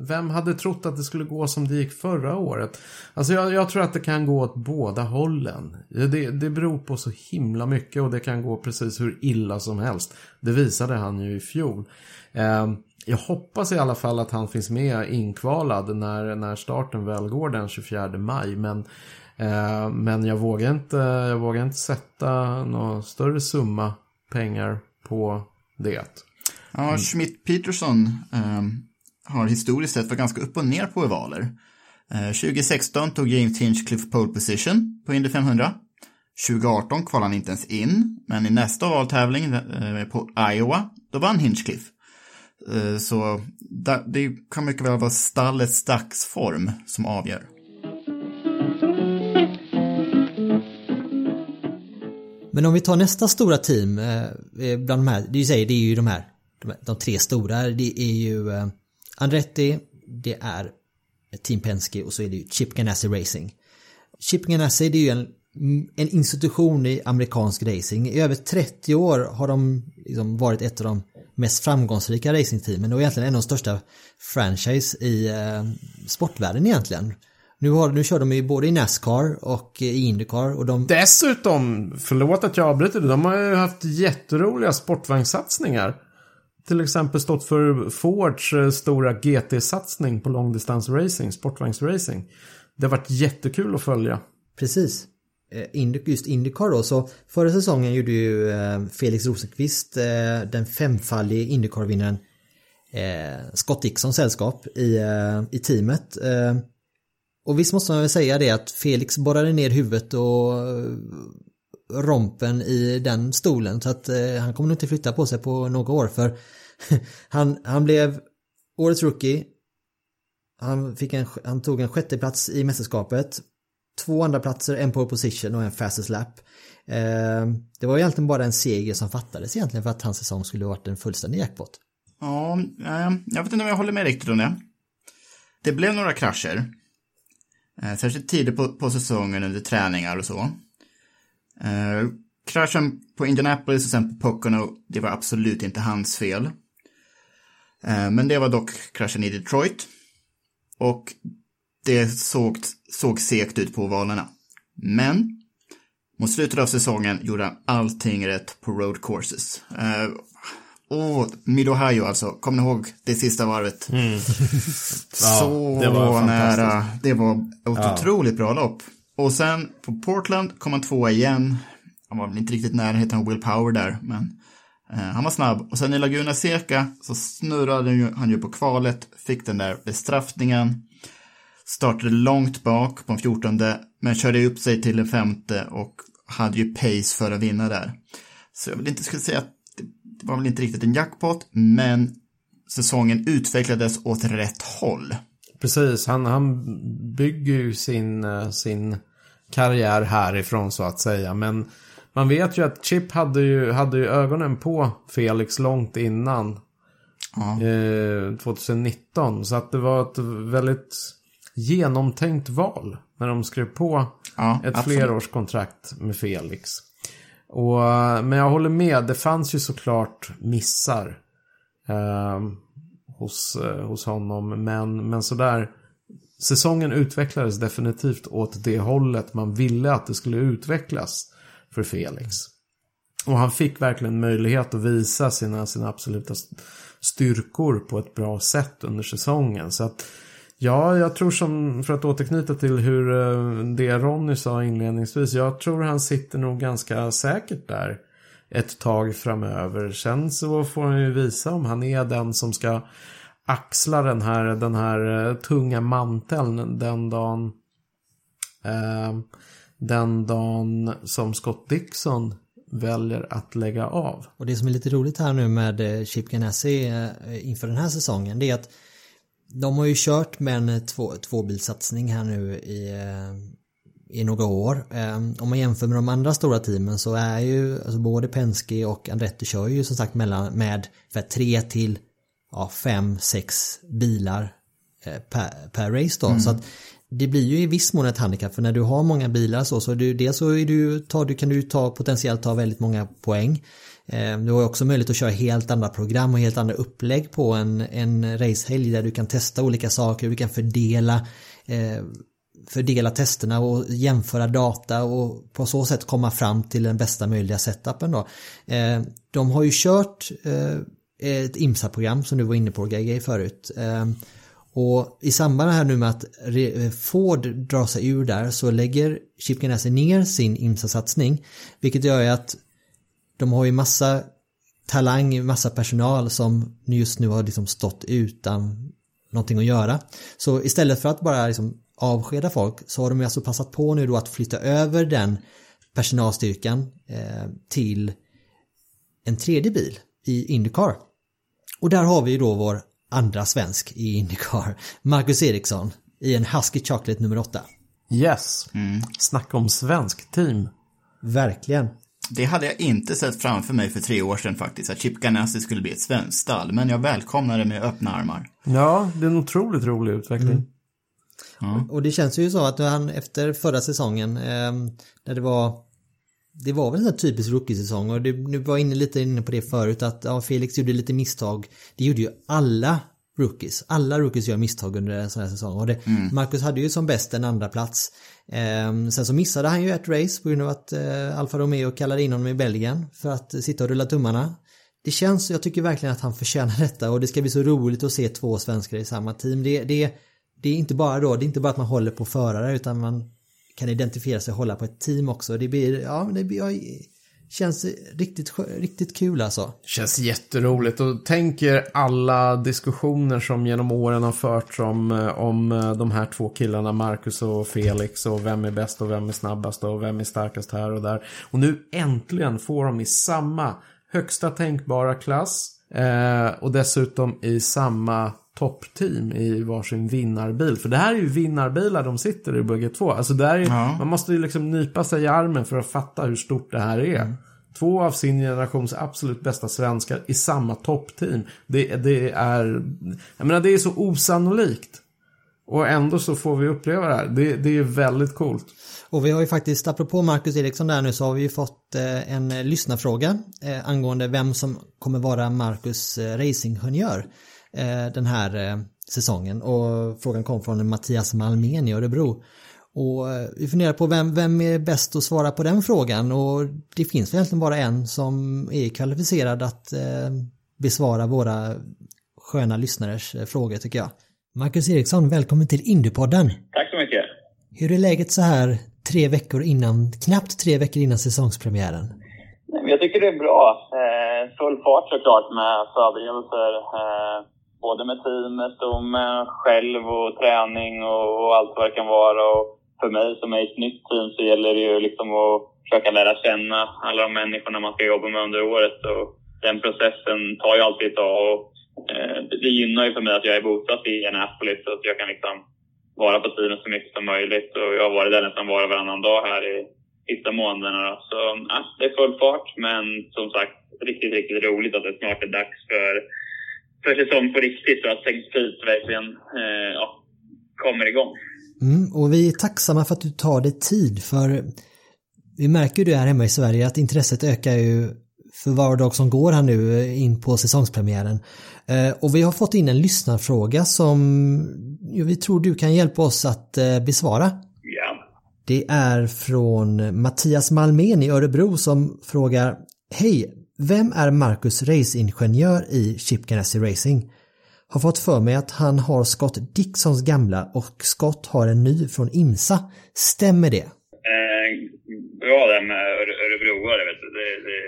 vem hade trott att det skulle gå som det gick förra året? Alltså, jag, jag tror att det kan gå åt båda hållen. Det, det beror på så himla mycket och det kan gå precis hur illa som helst. Det visade han ju i fjol. Eh, jag hoppas i alla fall att han finns med inkvalad när, när starten väl går den 24 maj. Men, eh, men jag, vågar inte, jag vågar inte sätta någon större summa pengar på det. Ja, Schmidt Peterson ehm, har historiskt sett varit ganska upp och ner på ovaler. Eh, 2016 tog James Hinchcliffe pole position på Indy 500. 2018 kvalade han inte ens in, men i nästa ovaltävling eh, på Iowa, då vann Hinchcliffe. Eh, så det kan mycket väl vara stallets dagsform som avgör. Men om vi tar nästa stora team eh, eh, bland de här, det, är ju, säger, det är ju de här, de, tre stora, det är ju eh, Andretti, det är Team Penske och så är det ju Chip Ganassi Racing. Chip Ganassi det är ju en, en institution i amerikansk racing. I över 30 år har de liksom varit ett av de mest framgångsrika racingteamen och egentligen en av de största franchise i eh, sportvärlden egentligen. Nu, har, nu kör de ju både i Nascar och i Indycar och de... Dessutom, förlåt att jag avbryter det, de har ju haft jätteroliga sportvagnssatsningar. Till exempel stått för Fords eh, stora GT-satsning på långdistansracing, sportvagnsracing. Det har varit jättekul att följa. Precis. Eh, just Indycar då, så förra säsongen gjorde ju eh, Felix Rosenqvist, den femfaldige Indycar-vinnaren Scott Dixon sällskap i, i teamet. Och visst måste man väl säga det att Felix borrade ner huvudet och rompen i den stolen så att eh, han kommer nog inte flytta på sig på några år för *laughs* han, han blev årets rookie. Han, fick en, han tog en sjätte plats i mästerskapet. Två andra platser, en pole position och en fastest lap. Eh, det var egentligen bara en seger som fattades egentligen för att hans säsong skulle varit en fullständig jackpot. Ja, eh, jag vet inte om jag håller med riktigt om det. Det blev några krascher. Eh, särskilt tidigt på, på säsongen under träningar och så. Eh, kraschen på Indianapolis och sen på Pocono, det var absolut inte hans fel. Eh, men det var dock kraschen i Detroit. Och det såg, såg segt ut på ovalerna. Men mot slutet av säsongen gjorde han allting rätt på road courses. Uh, och Mid-Ohio alltså, kommer ni ihåg det sista varvet? Mm. *laughs* så det var nära. Det var ett ja. otroligt bra lopp. Och sen på Portland kom han tvåa igen. Han var väl inte riktigt närheten av Will Power där, men Eh, han var snabb och sen i Laguna Seca så snurrade han ju på kvalet, fick den där bestraffningen. Startade långt bak på en fjortonde, men körde upp sig till en femte och hade ju pace för att vinna där. Så jag vill inte skulle säga att det var väl inte riktigt en jackpot, men säsongen utvecklades åt rätt håll. Precis, han, han bygger ju sin, eh, sin karriär härifrån så att säga, men man vet ju att Chip hade ju, hade ju ögonen på Felix långt innan. Ja. Eh, 2019. Så att det var ett väldigt genomtänkt val. När de skrev på ja, ett absolut. flerårskontrakt med Felix. Och, men jag håller med, det fanns ju såklart missar. Eh, hos, eh, hos honom. Men, men sådär. Säsongen utvecklades definitivt åt det hållet man ville att det skulle utvecklas för Felix. Och han fick verkligen möjlighet att visa sina, sina absoluta styrkor på ett bra sätt under säsongen. Så att Ja, jag tror som, för att återknyta till hur eh, det Ronny sa inledningsvis, jag tror han sitter nog ganska säkert där ett tag framöver. Sen så får han ju visa om han är den som ska axla den här, den här eh, tunga manteln den dagen eh, den dagen som Scott Dixon väljer att lägga av. Och det som är lite roligt här nu med eh, Chip Ganassi eh, inför den här säsongen det är att de har ju kört med en två, tvåbilsatsning här nu i, i några år. Om man jämför med de andra stora teamen så är ju alltså både Penske och Andretti kör ju som sagt mellan med för tre till ja, fem, sex bilar per, per race då. Mm. Så att det blir ju i viss mån ett handikapp för när du har många bilar så, så du, dels så är du, tar, du, kan du ta, potentiellt ta väldigt många poäng. Eh, du har också möjlighet att köra helt andra program och helt andra upplägg på en, en racehelg där du kan testa olika saker, du kan fördela eh, fördela testerna och jämföra data och på så sätt komma fram till den bästa möjliga setupen då. Eh, de har ju kört eh, ett IMSA-program som du var inne på GG förut. Ehm, och i samband här nu med att Ford drar sig ur där så lägger Chip Ganassi ner sin IMSA-satsning. Vilket gör att de har ju massa talang, massa personal som just nu har liksom stått utan någonting att göra. Så istället för att bara liksom avskeda folk så har de alltså passat på nu då att flytta över den personalstyrkan eh, till en tredje bil i Indycar. Och där har vi då vår andra svensk i Indycar, Marcus Eriksson i en Husky Chocolate nummer 8. Yes, mm. snacka om svensk team. Verkligen. Det hade jag inte sett framför mig för tre år sedan faktiskt, att Chip Ganassi skulle bli ett svenskt stall, men jag välkomnar det med öppna armar. Ja, det är en otroligt rolig utveckling. Mm. Mm. Och det känns ju så att han efter förra säsongen, eh, där det var det var väl en typisk rookie-säsong och du var inne lite inne på det förut att ja, Felix gjorde lite misstag. Det gjorde ju alla rookies. Alla rookies gör misstag under en sån här säsong. Och det, mm. Marcus hade ju som bäst en andra plats. Eh, sen så missade han ju ett race på grund av att eh, Alfa Romeo kallade in honom i Belgien för att sitta och rulla tummarna. Det känns, jag tycker verkligen att han förtjänar detta och det ska bli så roligt att se två svenskar i samma team. Det, det, det är inte bara då, det är inte bara att man håller på förare utan man kan identifiera sig och hålla på ett team också. Det blir, ja, det blir, känns riktigt, riktigt kul alltså. Känns jätteroligt och tänker alla diskussioner som genom åren har förts om, eh, om eh, de här två killarna, Marcus och Felix och vem är bäst och vem är snabbast och vem är starkast här och där. Och nu äntligen får de i samma högsta tänkbara klass eh, och dessutom i samma toppteam i varsin vinnarbil. För det här är ju vinnarbilar de sitter i bägge två. Alltså där är, ja. Man måste ju liksom nypa sig i armen för att fatta hur stort det här är. Mm. Två av sin generations absolut bästa svenskar i samma toppteam. Det, det är, jag menar det är så osannolikt. Och ändå så får vi uppleva det här. Det, det är väldigt coolt. Och vi har ju faktiskt, apropå Marcus Eriksson där nu, så har vi ju fått eh, en lyssnarfråga eh, angående vem som kommer vara Marcus eh, racingingenjör den här säsongen. Och frågan kom från Mattias Malmén i Örebro. Och vi funderar på vem, vem är bäst att svara på den frågan och det finns egentligen bara en som är kvalificerad att besvara våra sköna lyssnares frågor tycker jag. Marcus Eriksson, välkommen till Indiepodden. Tack så mycket. Hur är läget så här tre veckor innan, knappt tre veckor innan säsongspremiären? Jag tycker det är bra. Eh, full fart såklart med förberedelser. Både med teamet och med själv och träning och allt vad det kan vara. Och för mig som är i ett nytt team så gäller det ju liksom att försöka lära känna alla de människorna man ska jobba med under året. Och den processen tar ju alltid ett tag. Och, eh, det gynnar ju för mig att jag är bosatt i Annapolis så att jag kan liksom vara på teamet så mycket som möjligt. Och jag har varit där nästan var och varannan dag här i sista månaderna. Så ja, det är full fart, men som sagt riktigt, riktigt roligt att det snart är dags för, för säsong på riktigt så att St. Pete verkligen eh, ja, kommer igång. Mm, och vi är tacksamma för att du tar dig tid för vi märker ju det här hemma i Sverige att intresset ökar ju för var dag som går här nu eh, in på säsongspremiären. Eh, och vi har fått in en lyssnarfråga som vi tror du kan hjälpa oss att eh, besvara. Ja. Det är från Mattias Malmén i Örebro som frågar Hej! Vem är Marcus racingenjör i Chip Ganassi Racing? Har fått för mig att han har Scott Dixons gamla och Scott har en ny från IMSA. Stämmer det? Eh, bra det med Örebroare, vet du. Det, det,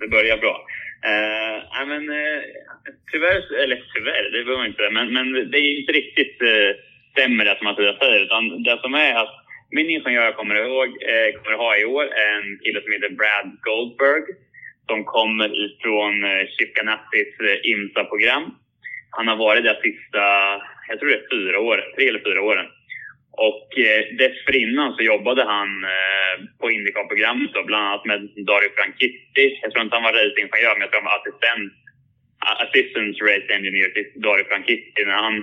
det börjar bra. Eh, men, eh, tyvärr, eller tyvärr, det behöver man inte men, men det är inte riktigt eh, stämmer det som Mattias säger. Utan det som är att min ingenjör jag kommer ihåg, eh, kommer ha i år en kille som heter Brad Goldberg som kommer ifrån eh, Chip Ganassis eh, IMSA-program. Han har varit där sista, jag tror det är fyra år, tre eller fyra åren. Och eh, dessförinnan så jobbade han eh, på Indycar-programmet bland annat med Dario Franchitti. Jag tror inte han var racingingenjör, men jag tror han var assistent, assistant race engineer till Dario Franchitti när han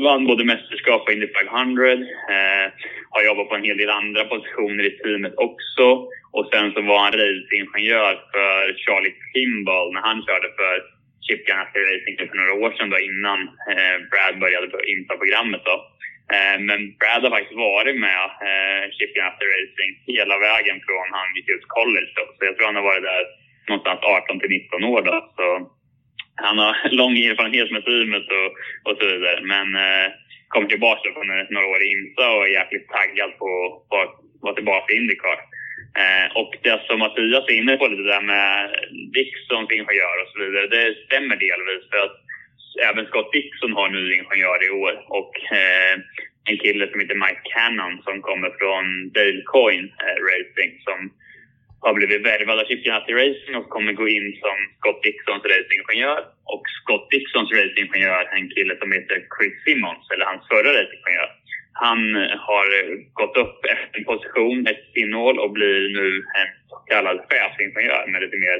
vann både mästerskap och Indy 500, eh, har jobbat på en hel del andra positioner i teamet också. Och sen så var han racingingenjör för Charlie Kimball när han körde för Chip Ganassi Racing för några år sedan då, innan eh, Brad började på IMSA-programmet. Då. Eh, men Brad har faktiskt varit med eh, Chip Ganassi Racing hela vägen från han gick ut college. Då. Så jag tror han har varit där någonstans 18 till 19 år. Då. Så han har *laughs* lång erfarenhet med teamet och, och så vidare. Men eh, kom tillbaka från några år i IMSA och är jäkligt taggad på, att vara tillbaka i Indycar. Eh, och det som Mattias är inne på lite där med Dixons ingenjör och så vidare, det stämmer delvis. För att även Scott Dixon har ny ingenjör i år. Och eh, en kille som heter Mike Cannon som kommer från Dale Coin eh, Racing som har blivit värvad av Chip Ganassi Racing och kommer gå in som Scott Dixons racingingenjör. Och Scott Dixons racingingenjör är en kille som heter Chris Simmons, eller hans förra racingingenjör. Han har gått upp en position, ett pinnhål och blir nu en så kallad chefsingenjör med lite mer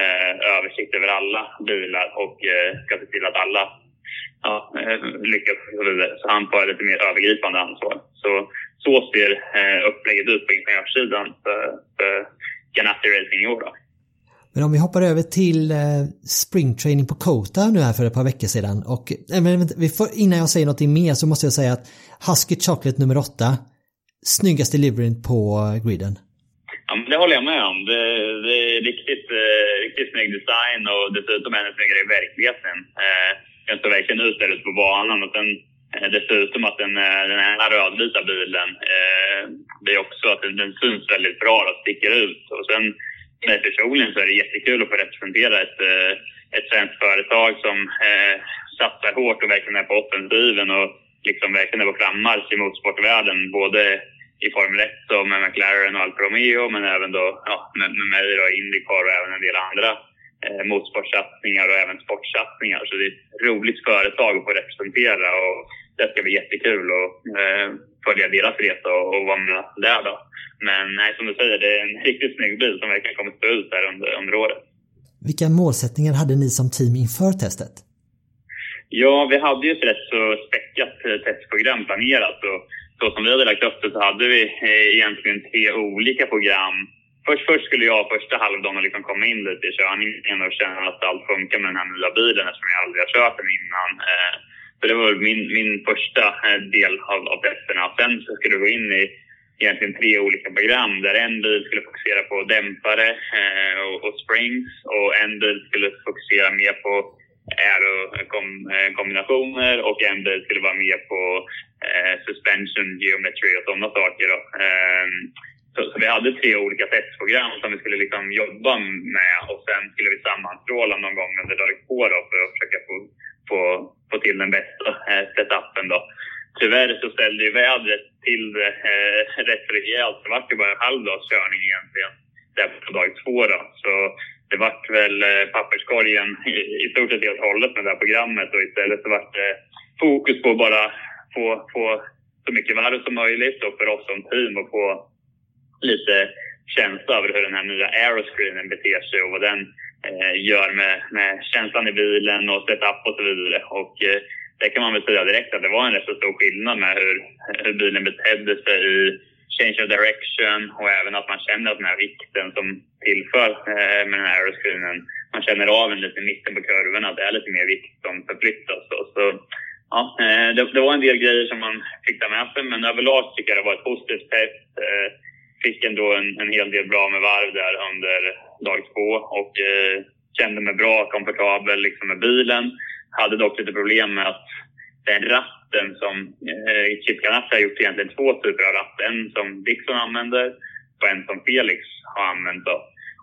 eh, översikt över alla bilar och eh, ska se till att alla, ja, eh, lyckas och så vidare. Så han får lite mer övergripande ansvar. Så, så ser eh, upplägget ut på ingenjörssidan för, för Ganassi Racing i år. Då. Men om vi hoppar över till eh, springtraining på Kota nu här för ett par veckor sedan och eh, får, innan jag säger någonting mer så måste jag säga att Husky Chocolate nummer 8 snyggaste liveryn på griden. Ja, men det håller jag med om. Det, det är riktigt, eh, riktigt snygg design och dessutom ännu snyggare i verkligheten. Eh, den står verkligen ut på banan och sen eh, dessutom att den, den här rödvita bilen, eh, Eh, det är också att den, syns väldigt bra och sticker ut. Och sen mig personligen så är det jättekul att få representera ett, eh, ett svenskt företag som eh, satsar hårt och verkligen är på offensiven och liksom verkligen är på frammarsch i motorsportvärlden. Både i Formel 1 och med McLaren och Alfa Romeo men även då ja, med, med mig och Indycar och även en del andra eh, motorsportsatsningar och även sportsatsningar. Så det är ett roligt företag att få representera och det ska bli jättekul Och, eh, följa deras resa och, och vara med där då. Men nej, som du säger, det är en riktigt snygg bil som verkligen kommer stå ut här under, under året. Vilka målsättningar hade ni som team inför testet? Ja, vi hade ju ett rätt så späckat eh, testprogram planerat och så som vi hade lagt upp det så hade vi eh, egentligen tre olika program. Först, först skulle jag första halvdagen liksom komma in lite i körningen och känna att allt funkar med den här nya bilen eftersom jag aldrig har kört den innan. Så det var min, min första eh, del av, av testerna. Sen så skulle vi gå in i egentligen tre olika program där en bil skulle fokusera på dämpare eh, och, och, springs och en bil skulle fokusera mer på aero-kombinationer eh, eh, och en bil skulle vara mer på eh, suspension, geometry och sådana saker. Eh, så, så, vi hade tre olika testprogram som vi skulle liksom jobba med och sen skulle vi sammanstråla någon gång under dag två då för att försöka få, få, få till den bästa eh, setupen. Då tyvärr så ställde ju vädret till det eh, rätt rejält. Det vart ju bara en halv dags körning egentligen där på dag två då. Så det vart väl eh, papperskorgen i, i stort sett helt hållet med det här programmet och istället så vart det fokus på att bara få, få så mycket varv som möjligt och för oss som team att få lite känsla över hur den här nya aeroscreenen beter sig och vad den Eh, gör med, med känslan i bilen och setup och så vidare. Och eh, det kan man väl säga direkt att det var en rätt så stor skillnad med hur, hur bilen betedde sig i change of direction och även att man känner att den här vikten som tillför eh, med den här aeroscreenen, man känner av en lite mitten på kurvorna, att det är lite mer vikt som förflyttas. och Så, ja, eh, det, det, var en del grejer som man fick ta med sig, men överlag tycker jag det var ett positivt test. Eh, fick ändå en, en hel del bra med varv där under dag två och eh, kände mig bra, komfortabel liksom med bilen. Hade dock lite problem med att den ratten som eh, Chip Ganassi har gjort egentligen två typer av ratt. En som Dixon använder och en som Felix har använt. Då.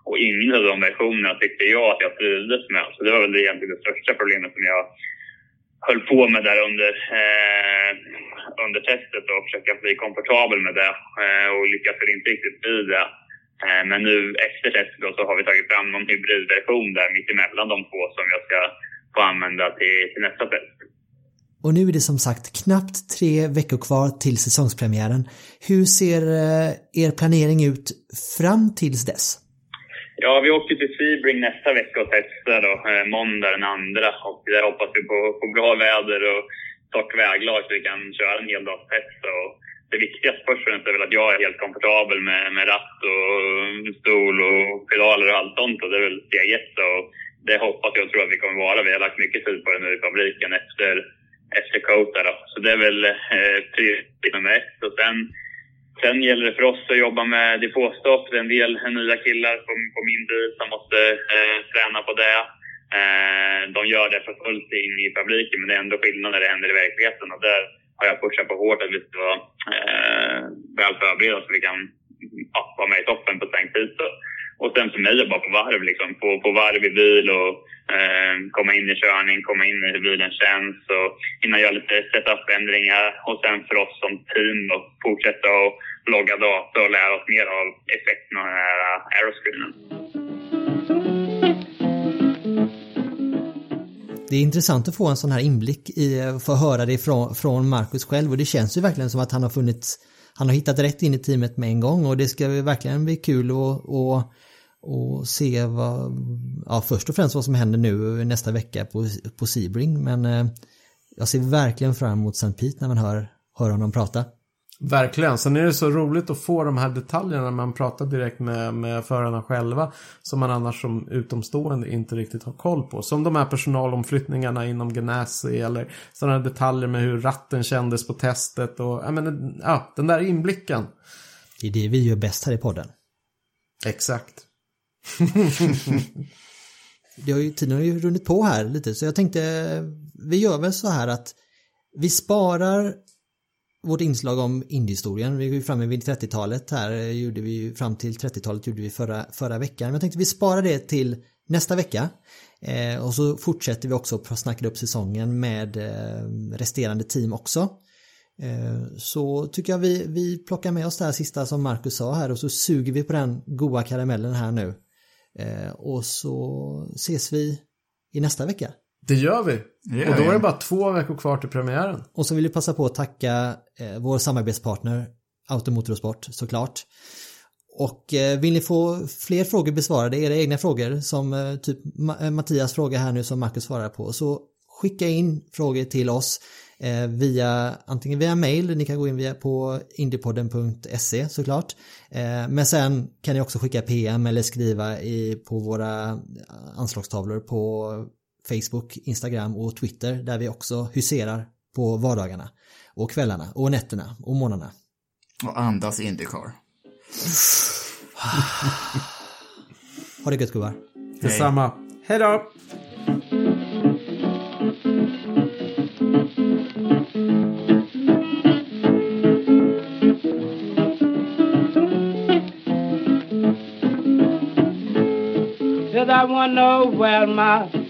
Och ingen av de versionerna tyckte jag att jag trivdes med. Så det var väl egentligen det största problemet som jag höll på med där under, eh, under testet och försöka bli komfortabel med det eh, och lyckades väl inte riktigt bli det. Eh, men nu efter testet då, så har vi tagit fram någon hybridversion där mittemellan de två som jag ska få använda till, till nästa test. Och nu är det som sagt knappt tre veckor kvar till säsongspremiären. Hur ser eh, er planering ut fram tills dess? Ja, vi åker till Sebring nästa vecka och testar då, eh, måndag den andra. Och där hoppas vi på, på bra väder och torrt väglag så vi kan köra en hel dags test. Och det viktigaste först och främst är väl att jag är helt komfortabel med, med ratt och stol och pedaler och allt sånt. Och det är väl steg ett. Och det hoppas jag och tror att vi kommer vara. Vi har lagt mycket tid på det nu i fabriken efter, efter Kota. Då. Så det är väl eh, nummer ett. Och sen, sen gäller det för oss att jobba med depåstopp. Det är en del nya killar på, på min bil som måste eh, träna på det. Eh, de gör det för fullt in i fabriken, men det är ändå skillnad när det händer i verkligheten. Och där har jag pushat på hårt att vi ska vara eh, väl förberedda så vi kan ja, vara med i toppen på sänkt tid. Och sen för mig bara på varv, liksom. På, på varv i bil och eh, komma in i körning, komma in i hur bilen känns och hinna göra lite setup-ändringar. Och sen för oss som team att fortsätta att logga data och lära oss mer av effekterna av den här aeroscreenen. Det är intressant att få en sån här inblick i, få höra det från, från Marcus själv och det känns ju verkligen som att han har funnits han har hittat rätt in i teamet med en gång och det ska verkligen bli kul och, och, och se vad, ja först och främst vad som händer nu nästa vecka på, på Sebring men eh, jag ser verkligen fram emot St. Pete när man hör, hör honom prata. Verkligen. Sen är det så roligt att få de här detaljerna när man pratar direkt med, med förarna själva. Som man annars som utomstående inte riktigt har koll på. Som de här personalomflyttningarna inom Ganassi eller sådana detaljer med hur ratten kändes på testet. Och, menar, ja, den där inblicken. Det är det vi gör bäst här i podden. Exakt. *laughs* det har ju, tiden har ju runnit på här lite så jag tänkte vi gör väl så här att vi sparar vårt inslag om indiehistorien. Vi är ju framme vid 30-talet här, eh, gjorde vi fram till 30-talet gjorde vi förra, förra veckan. Men jag tänkte vi sparar det till nästa vecka. Eh, och så fortsätter vi också att snacka upp säsongen med eh, resterande team också. Eh, så tycker jag vi, vi plockar med oss det här sista som Marcus sa här och så suger vi på den goa karamellen här nu. Eh, och så ses vi i nästa vecka. Det gör vi. Det och då är det bara två veckor kvar till premiären. Och så vill vi passa på att tacka eh, vår samarbetspartner Automotorsport såklart. Och eh, vill ni få fler frågor besvarade, era egna frågor som eh, typ Ma Mattias fråga här nu som Marcus svarar på så skicka in frågor till oss eh, via antingen via mail, ni kan gå in via på indiepodden.se såklart. Eh, men sen kan ni också skicka PM eller skriva i, på våra anslagstavlor på Facebook, Instagram och Twitter där vi också huserar på vardagarna och kvällarna och nätterna och morgnarna. Och andas Indycar. ha det gött gubbar. Detsamma. Hej då! I wanna know where my